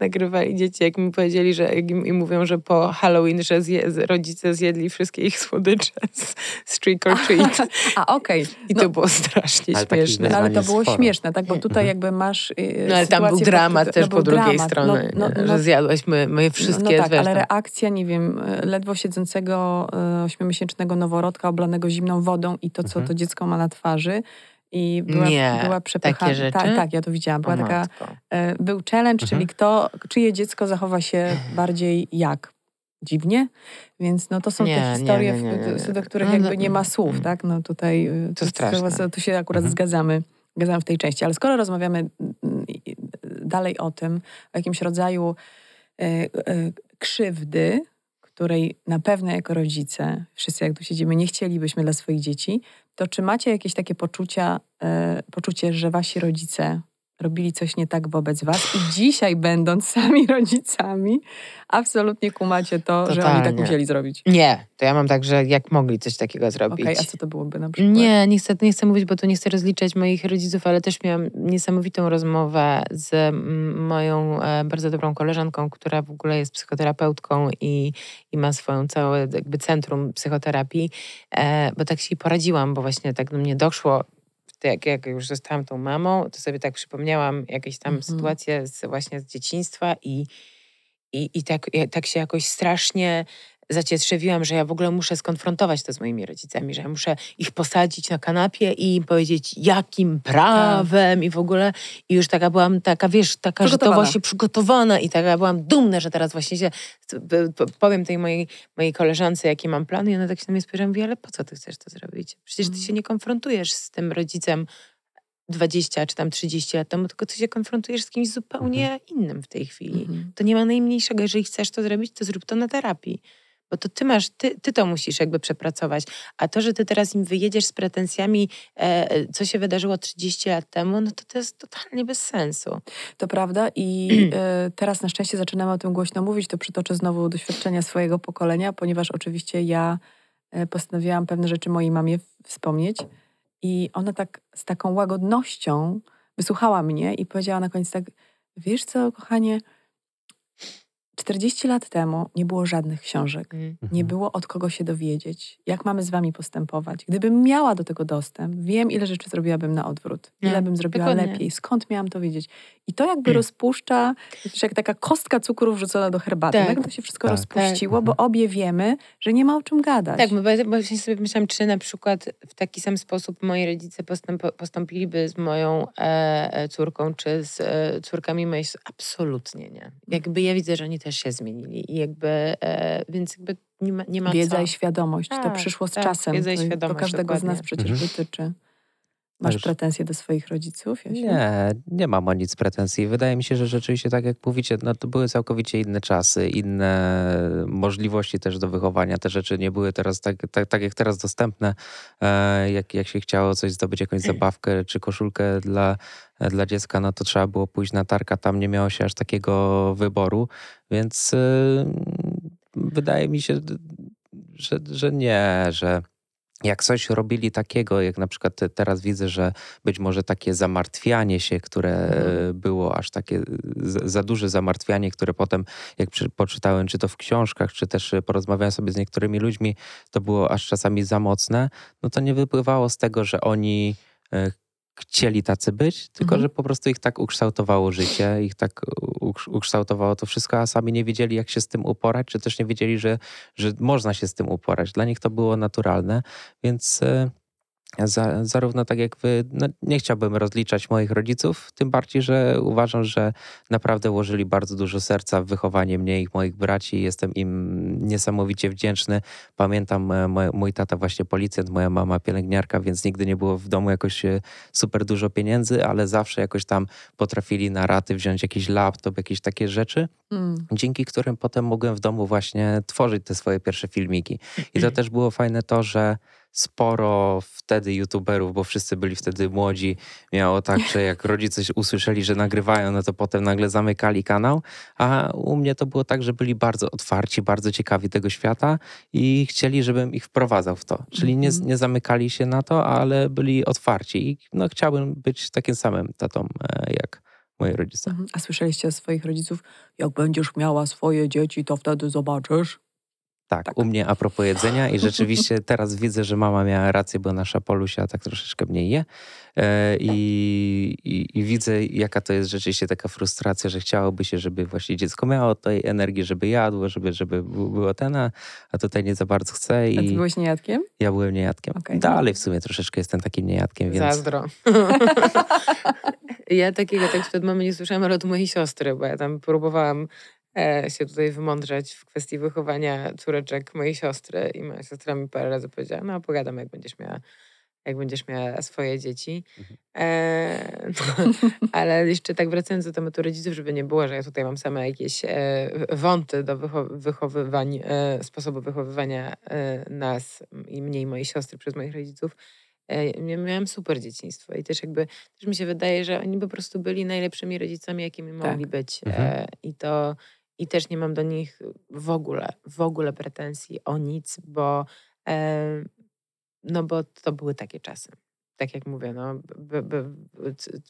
nagrywali dzieci, jak mi powiedzieli, że i mówią, że po Halloween, że zje, rodzice zjedli wszystkie ich słodycze z, z trick or treat. A, okej. Okay. I no, to było strasznie ale śmieszne. No, ale to było sporo. śmieszne, tak? Bo tutaj mhm. jakby masz yy, No ale tam był dramat też no, po drugiej dramat. stronie, no, no, że no. zjadłaś my, my wszystkie. No, tak, ale reakcja, nie wiem, ledwo siedzącego y, ośmiomiesięcznego noworodka oblanego zimną wodą i to, co mhm. to dziecko ma na twarzy, i była, nie, była przepychana. Takie rzeczy? Tak, tak, ja to widziałam. Była taka, e, był challenge, mhm. czyli kto, czyje dziecko zachowa się bardziej jak dziwnie, więc no to są nie, te historie, nie, do których no, jakby nie ma słów, mm. tak? No tutaj y, to, to, tu się akurat mhm. zgadzamy, zgadzamy w tej części, ale skoro rozmawiamy mm, dalej o tym, o jakimś rodzaju e, e, krzywdy, której na pewno jako rodzice, wszyscy jak tu siedzimy, nie chcielibyśmy dla swoich dzieci, to czy macie jakieś takie poczucia, e, poczucie, że wasi rodzice robili coś nie tak wobec was i dzisiaj będąc sami rodzicami, absolutnie kumacie to, Totalnie. że oni tak musieli zrobić. Nie, to ja mam tak, że jak mogli coś takiego zrobić. Okay, a co to byłoby na przykład? Nie, nie chcę, nie chcę mówić, bo tu nie chcę rozliczać moich rodziców, ale też miałam niesamowitą rozmowę z moją e, bardzo dobrą koleżanką, która w ogóle jest psychoterapeutką i, i ma swoją całe jakby centrum psychoterapii, e, bo tak się poradziłam, bo właśnie tak do mnie doszło, jak, jak już zostałam tą mamą, to sobie tak przypomniałam jakieś tam mhm. sytuacje z, właśnie z dzieciństwa i, i, i tak, tak się jakoś strasznie zacietrzewiłam, że ja w ogóle muszę skonfrontować to z moimi rodzicami, że ja muszę ich posadzić na kanapie i im powiedzieć, jakim prawem i w ogóle. I już taka byłam, taka wiesz, taka, że to właśnie przygotowana i taka byłam dumna, że teraz właśnie się powiem tej mojej, mojej koleżance, jakie mam plany i ona tak się na mnie spojrzała i mówi, ale po co ty chcesz to zrobić? Przecież ty mm. się nie konfrontujesz z tym rodzicem 20 czy tam 30 lat temu, tylko ty się konfrontujesz z kimś zupełnie mhm. innym w tej chwili. Mhm. To nie ma najmniejszego, jeżeli chcesz to zrobić, to zrób to na terapii bo to ty masz, ty, ty to musisz jakby przepracować. A to, że ty teraz im wyjedziesz z pretensjami, e, co się wydarzyło 30 lat temu, no to to jest totalnie bez sensu. To prawda i e, teraz na szczęście zaczynamy o tym głośno mówić, to przytoczę znowu doświadczenia swojego pokolenia, ponieważ oczywiście ja e, postanowiłam pewne rzeczy mojej mamie wspomnieć i ona tak z taką łagodnością wysłuchała mnie i powiedziała na koniec tak, wiesz co, kochanie, 40 lat temu nie było żadnych książek, mm. nie mhm. było od kogo się dowiedzieć, jak mamy z wami postępować. Gdybym miała do tego dostęp, wiem, ile rzeczy zrobiłabym na odwrót, ile bym zrobiła dokładnie. lepiej, skąd miałam to wiedzieć. I to jakby mm. rozpuszcza, jak taka kostka cukru wrzucona do herbaty. Tak. Tak to się wszystko tak, rozpuściło, tak. bo obie wiemy, że nie ma o czym gadać. Tak, bo, właśnie sobie myślałam, czy na przykład w taki sam sposób moi rodzice postąp, postąpiliby z moją e, e, córką, czy z e, córkami mojej. Absolutnie nie. Jakby ja widzę, że oni też się zmienili. I jakby, e, więc jakby nie ma, nie ma Wiedza co. i świadomość, tak, to przyszło z tak, czasem. Wiedza i świadomość, to każdego dokładnie. z nas przecież mhm. dotyczy. Masz pretensje do swoich rodziców? Jasiu? Nie, nie mam o nic pretensji. Wydaje mi się, że rzeczywiście, tak jak mówicie, no to były całkowicie inne czasy, inne możliwości też do wychowania. Te rzeczy nie były teraz tak, tak, tak jak teraz dostępne. E, jak, jak się chciało coś zdobyć, jakąś zabawkę czy koszulkę dla, dla dziecka, no to trzeba było pójść na tarka. Tam nie miało się aż takiego wyboru, więc e, wydaje mi się, że, że nie, że jak coś robili takiego, jak na przykład teraz widzę, że być może takie zamartwianie się, które mhm. było aż takie za duże zamartwianie, które potem, jak poczytałem, czy to w książkach, czy też porozmawiałem sobie z niektórymi ludźmi, to było aż czasami za mocne, no to nie wypływało z tego, że oni e, chcieli tacy być, tylko mhm. że po prostu ich tak ukształtowało życie, ich tak ukształtowało to wszystko, a sami nie wiedzieli, jak się z tym uporać, czy też nie wiedzieli, że, że można się z tym uporać. Dla nich to było naturalne, więc e, za, zarówno tak jak wy, no nie chciałbym rozliczać moich rodziców, tym bardziej, że uważam, że naprawdę włożyli bardzo dużo serca w wychowanie mnie i moich braci. Jestem im niesamowicie wdzięczny. Pamiętam e, mój, mój tata właśnie policjant, moja mama pielęgniarka, więc nigdy nie było w domu jakoś e, super dużo pieniędzy, ale zawsze jakoś tam potrafili na raty wziąć jakiś laptop, jakieś takie rzeczy, mm. dzięki którym potem mogłem w domu właśnie tworzyć te swoje pierwsze filmiki. I to też było fajne to, że sporo wtedy youtuberów, bo wszyscy byli wtedy młodzi, miało tak, że jak rodzice usłyszeli, że nagrywają, no to potem nagle zamykali kanał, a u mnie to było tak, że byli bardzo otwarci, bardzo ciekawi tego świata i chcieli, żebym ich wprowadzał w to. Czyli nie, mhm. nie zamykali się na to, ale byli otwarci i no, chciałbym być takim samym tatą e, jak moi rodzice. Mhm. A słyszeliście od swoich rodziców, jak będziesz miała swoje dzieci, to wtedy zobaczysz? Tak, tak, u mnie a propos jedzenia i rzeczywiście teraz widzę, że mama miała rację, bo nasza Polusia tak troszeczkę mniej je e, i, i, i, widzę jaka to jest rzeczywiście taka frustracja, że chciałoby się, żeby właśnie dziecko miało tej energii, żeby jadło, żeby, żeby było ten, a, a tutaj nie za bardzo chce. I a ty byłeś niejadkiem? Ja byłem niejadkiem. Okay. Dalej w sumie troszeczkę jestem takim niejadkiem, więc... Zazdro. ja takiego tekstu od mamy nie słyszałam, ale od mojej siostry, bo ja tam próbowałam się tutaj wymądrzeć w kwestii wychowania córeczek mojej siostry i moja siostra mi parę razy powiedziała, no pogadam jak będziesz miała jak będziesz miała swoje dzieci. Mhm. E, no, ale jeszcze tak wracając do tematu rodziców, żeby nie było, że ja tutaj mam same jakieś e, wąty do wychow wychowywań, e, sposobu wychowywania e, nas i mnie i mojej siostry przez moich rodziców. E, miałam super dzieciństwo i też jakby też mi się wydaje, że oni po prostu byli najlepszymi rodzicami, jakimi tak. mogli być. Mhm. I to i też nie mam do nich w ogóle, w ogóle pretensji o nic, bo, e, no bo to były takie czasy. Tak jak mówię, no,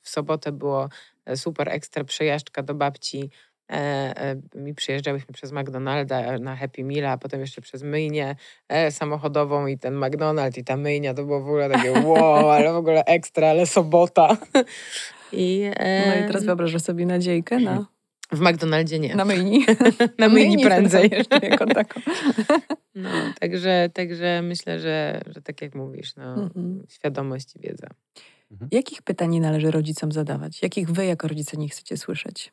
w sobotę było super ekstra przejażdżka do babci. E, e, mi przyjeżdżałyśmy przez McDonalda na Happy Meal, a potem jeszcze przez myjnię e, samochodową i ten McDonald i ta myjnia to było w ogóle takie wow, ale w ogóle ekstra, ale sobota. I, e, no i teraz wyobrażasz sobie nadziejkę na W McDonaldzie nie. Na myjni. Na myjni prędzej. Jeszcze jako tako. No, także, także myślę, że, że tak jak mówisz, no, Mhm. świadomość i wiedza. Jakich pytań nie należy rodzicom zadawać? Jakich wy jako rodzice nie chcecie słyszeć?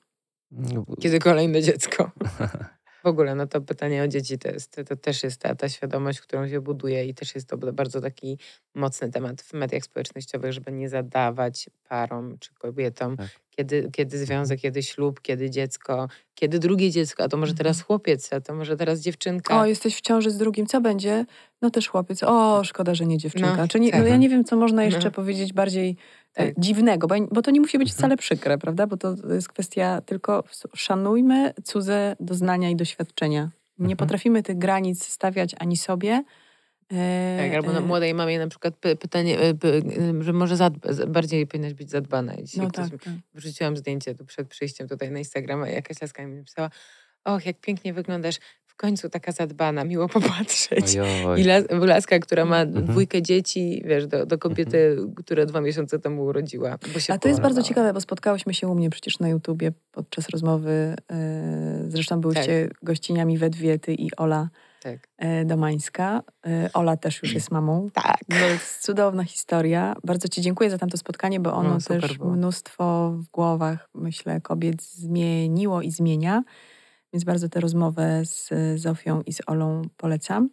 Kiedy kolejne dziecko? W ogóle, no to pytanie o dzieci to, jest, to też jest ta, ta świadomość, którą się buduje i też jest to bardzo taki mocny temat w mediach społecznościowych, żeby nie zadawać parom czy kobietom, Tak. kiedy, kiedy związek, kiedy ślub, kiedy dziecko, kiedy drugie dziecko, a to może teraz chłopiec, a to może teraz dziewczynka. O, jesteś w ciąży z drugim, co będzie? No też chłopiec. O, szkoda, że nie dziewczynka. No, Czy nie, tak. no ja nie wiem, co można jeszcze No. powiedzieć bardziej. Dziwnego, bo, to nie musi być Mhm. wcale przykre, prawda? Bo to jest kwestia tylko szanujmy cudze doznania i doświadczenia. Nie Mhm. potrafimy tych granic stawiać ani sobie. e, Tak, albo na e, młodej mamie na przykład py, pytanie, e, py, że może zadba, bardziej powinnaś być zadbana. I dzisiaj No tak, tak. Wrzuciłam zdjęcie tu przed przyjściem tutaj na Instagrama i jakaś laska mi napisała, och, jak pięknie wyglądasz, końcu taka zadbana, miło popatrzeć. Ojoj. I las, laska, która ma Mhm. dwójkę dzieci, wiesz, do, do kobiety, która dwa miesiące temu urodziła. Bo się A to jest bardzo ciekawe, bo spotkałyśmy się u mnie przecież na YouTubie podczas rozmowy. e, Zresztą byłyście gościniami we dwie, ty i Ola Tak. e, Domańska. E, Ola też już jest mamą. Tak. No, to jest cudowna historia. Bardzo Ci dziękuję za tamto spotkanie, bo ono No, też było. mnóstwo w głowach, myślę, kobiet zmieniło i zmienia. Więc bardzo tę rozmowę z Zofią i z Olą polecam.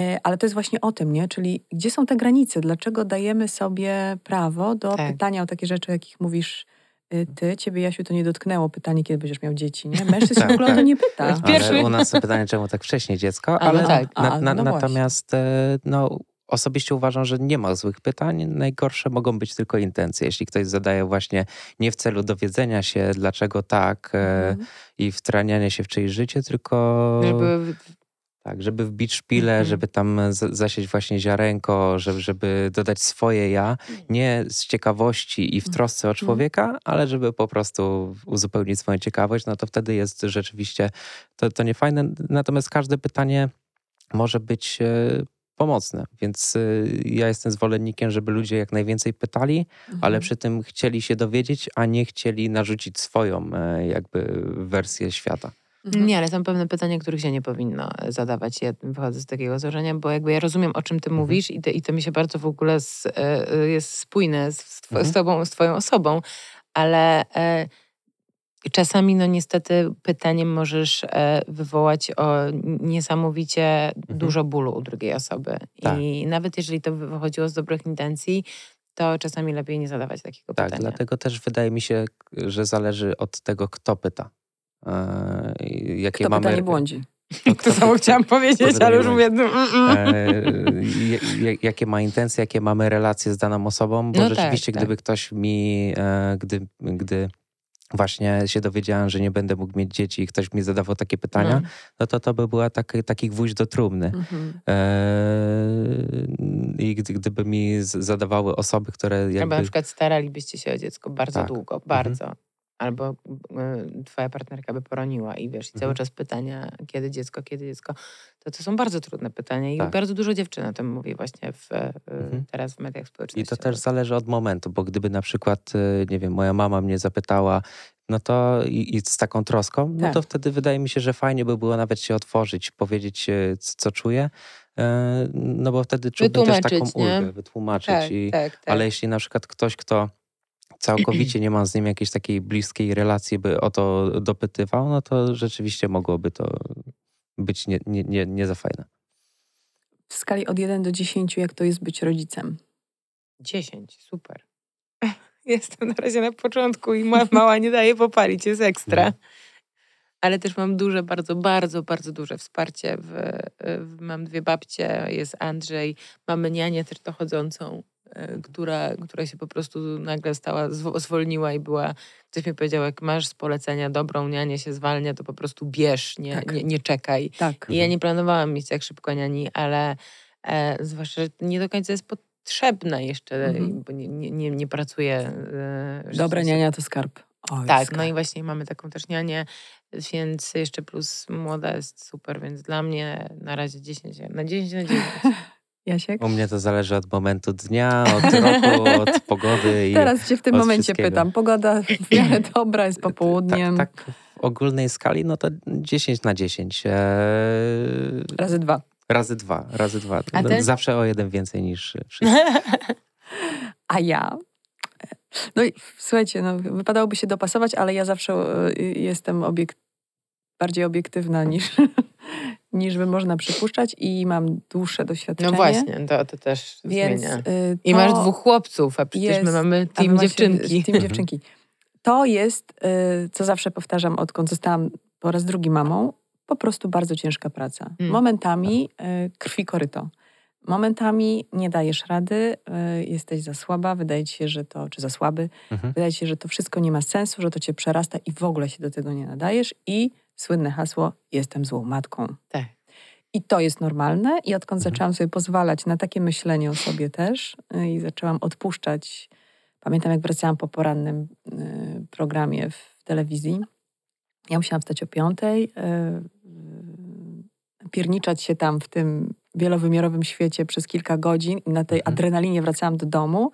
E, Ale to jest właśnie o tym, nie? Czyli gdzie są te granice? Dlaczego dajemy sobie prawo do Tak. pytania o takie rzeczy, o jakich mówisz y, ty? Ciebie, Jasiu, to nie dotknęło pytanie, kiedy będziesz miał dzieci, nie? Mężczyzn się Tak, w ogóle o to tak. nie pyta. Ale Pierwszy- Ale u nas to pytanie, czemu tak wcześnie dziecko, A, no ale tak. na, A, na, no natomiast e, no, osobiście uważam, że nie ma złych pytań. Najgorsze mogą być tylko intencje. Jeśli ktoś zadaje właśnie nie w celu dowiedzenia się, dlaczego tak e, Mhm. i wtraniania się w czyjeś życie, tylko Żeby, tak, żeby wbić szpilę, Mhm. żeby tam zasieć właśnie ziarenko, żeby, żeby dodać swoje ja, nie z ciekawości i w trosce o człowieka, ale żeby po prostu uzupełnić swoją ciekawość, no to wtedy jest rzeczywiście to, to nie fajne. Natomiast każde pytanie może być e, pomocne, więc e, ja jestem zwolennikiem, żeby ludzie jak najwięcej pytali, ale Mhm. przy tym chcieli się dowiedzieć, a nie chcieli narzucić swoją e, jakby wersję świata. Mhm. Nie, ale są pewne pytania, których się nie powinno zadawać. Ja wychodzę z takiego założenia, bo jakby ja rozumiem, o czym ty Mhm. mówisz i, te, i to mi się bardzo w ogóle z, e, e, jest spójne z, z, Mhm. z tobą, z twoją osobą, ale e, czasami no niestety pytaniem możesz e, wywołać o niesamowicie dużo bólu u drugiej osoby. Mhm. Tak. I nawet jeżeli to wychodziło z dobrych intencji, to czasami lepiej nie zadawać takiego Tak, pytania. dlatego też wydaje mi się, że zależy od tego, kto pyta. E, i jakie Kto mamy, pyta, nie błądzi. to, To samo chciałam powiedzieć, ale już mówię... mm, mm. e, jakie ma intencje, jakie mamy relacje z daną osobą, bo No tak, rzeczywiście, tak. gdyby ktoś mi, e, gdy, gdy właśnie się dowiedziałem, że nie będę mógł mieć dzieci i ktoś mi zadawał takie pytania, No. no to to by była taki, taki gwóźdź do trumny. Mhm. E, I gdy, gdyby mi zadawały osoby, które Albo jakby... na przykład staralibyście się o dziecko bardzo Tak. długo, Mhm. Albo y, twoja partnerka by poroniła i wiesz, i cały Mhm. czas pytania, kiedy dziecko, kiedy dziecko. To to są bardzo trudne pytania i Tak. bardzo dużo dziewczyn o tym mówi właśnie w, y, Mhm. teraz w mediach I społecznościowych. to też zależy od momentu, bo gdyby na przykład, y, nie wiem, moja mama mnie zapytała, no to i, i z taką troską, no Tak. to wtedy wydaje mi się, że fajnie by było nawet się otworzyć, powiedzieć, y, c- co czuję, e, no bo wtedy czułbym też taką Wytłumaczyć, nie? ulgę, wytłumaczyć. tak, I, tak, tak. Ale jeśli na przykład ktoś, kto całkowicie nie ma z nim jakiejś takiej bliskiej relacji, by o to dopytywał, no to rzeczywiście mogłoby to być nie, nie, nie, nie za fajne. W skali od 1 do 10, jak to jest być rodzicem? 10, super. Jestem na razie na początku i moja mała nie daje popalić, jest ekstra. Ale też mam duże, bardzo, bardzo, bardzo duże wsparcie. W, w, mam dwie babcie, jest Andrzej, mamy nianię też dochodzącą, e, która, która się po prostu nagle stała, zwo- zwolniła i była, ktoś mi powiedział, jak masz z polecenia dobrą nianię się zwalnia, to po prostu bierz, nie, Tak. nie, nie czekaj. Tak. I ja nie planowałam mieć tak szybko niani, ale e, zwłaszcza, że nie do końca jest potrzebna jeszcze, Mhm. bo nie, nie, nie, pracuję. E, Dobra niania to skarb. Oj, Tak, skarb. no i właśnie mamy taką też nianię, więc jeszcze plus młoda jest super, więc dla mnie na razie 10, na 10 na 10. Jasiek? U mnie to zależy od momentu dnia, od roku, od pogody. I Teraz cię w tym momencie pytam. Pogoda w miarę dobra, jest popołudniem. Tak, tak ogólnej skali, no to 10 na 10. Eee, Razy dwa. razy dwa, razy dwa. No, zawsze o jeden więcej niż wszyscy. A ja. No i słuchajcie, no, wypadałoby się dopasować, ale ja zawsze e, jestem bardziej obiektywna niż, niż by można przypuszczać i mam dłuższe doświadczenie. No właśnie, to, to też Więc zmienia. y, I masz dwóch chłopców, a przecież jest- my mamy team macie dziewczynki. Team dziewczynki. To jest, y, co zawsze powtarzam, odkąd zostałam po raz drugi mamą, po prostu bardzo ciężka praca. Mm. Momentami y, krwi koryto. Momentami nie dajesz rady, y, jesteś za słaba, wydaje ci się, że to, czy za słaby, Mhm. wydaje ci się, że to wszystko nie ma sensu, że to cię przerasta i w ogóle się do tego nie nadajesz i słynne hasło, jestem złą matką. Tak. I to jest normalne i odkąd Mhm. zaczęłam sobie pozwalać na takie myślenie o sobie też y, i zaczęłam odpuszczać, pamiętam jak wracałam po porannym y, programie w telewizji, ja musiałam wstać o piątej, pierniczać się tam w tym wielowymiarowym świecie przez kilka godzin i na tej Mhm. adrenalinie wracałam do domu,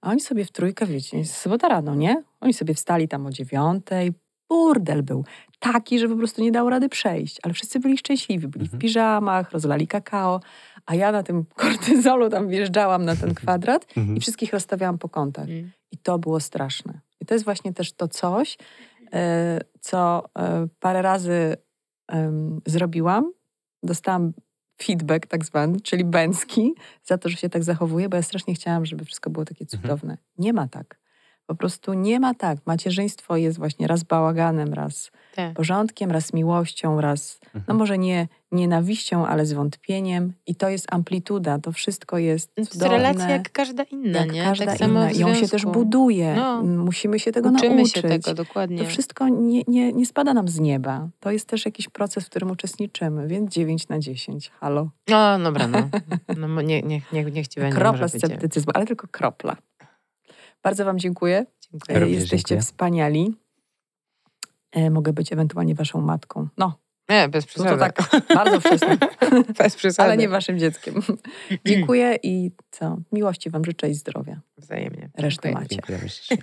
a oni sobie w trójkę, wiecie, sobota rano, nie? Oni sobie wstali tam o dziewiątej, burdel był taki, że po prostu nie dało rady przejść, ale wszyscy byli szczęśliwi, byli w Mhm. piżamach, rozlali kakao, a ja na tym kortyzolu tam wjeżdżałam na ten kwadrat Mhm. i wszystkich rozstawiałam po kątach. Mm. I to było straszne. I to jest właśnie też to coś, e, co e, parę razy zrobiłam. Dostałam feedback tak zwany, czyli bęcki, za to, że się tak zachowuję, bo ja strasznie chciałam, żeby wszystko było takie Mhm. cudowne. Nie ma tak. Po prostu nie ma tak. Macierzyństwo jest właśnie raz bałaganem, raz Tak. porządkiem, raz miłością, raz, no Mhm. może nie nienawiścią, ale zwątpieniem. I to jest amplituda, to wszystko jest To jest relacja jak każda inna, jak nie? każda tak inna. on się też buduje. No. Musimy się tego Uczymy nauczyć. się tego, dokładnie. To wszystko nie, nie, nie spada nam z nieba. To jest też jakiś proces, w którym uczestniczymy, więc 9 na 10. Halo. No, dobra, no. no mo- nie, niech, niech, niech ci będzie. Kropla może być. sceptycyzmu, ale tylko kropla. Bardzo Wam dziękuję. Dziękuję. Również Jesteście dziękuję. wspaniali. E, mogę być ewentualnie Waszą matką. No, Nie, bez przesady. to tak, bardzo wczesne, bez przesady. ale nie Waszym dzieckiem. Dziękuję i co? Miłości Wam życzę i zdrowia. Wzajemnie. Resztę Dziękuję. macie.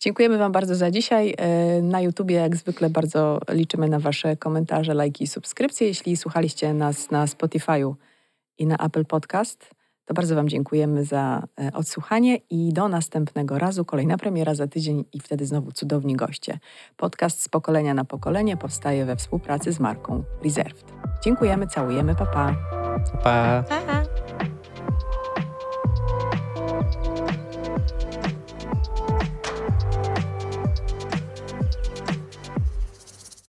Dziękujemy Wam bardzo za dzisiaj. E, Na YouTubie, jak zwykle, bardzo liczymy na Wasze komentarze, lajki i subskrypcje. Jeśli słuchaliście nas na Spotify'u i na Apple Podcast, to bardzo Wam dziękujemy za e, odsłuchanie i do następnego razu. Kolejna premiera za tydzień i wtedy znowu cudowni goście. Podcast z pokolenia na pokolenie powstaje we współpracy z marką Reserved. Dziękujemy, całujemy, papa. Pa. Pa! Pa.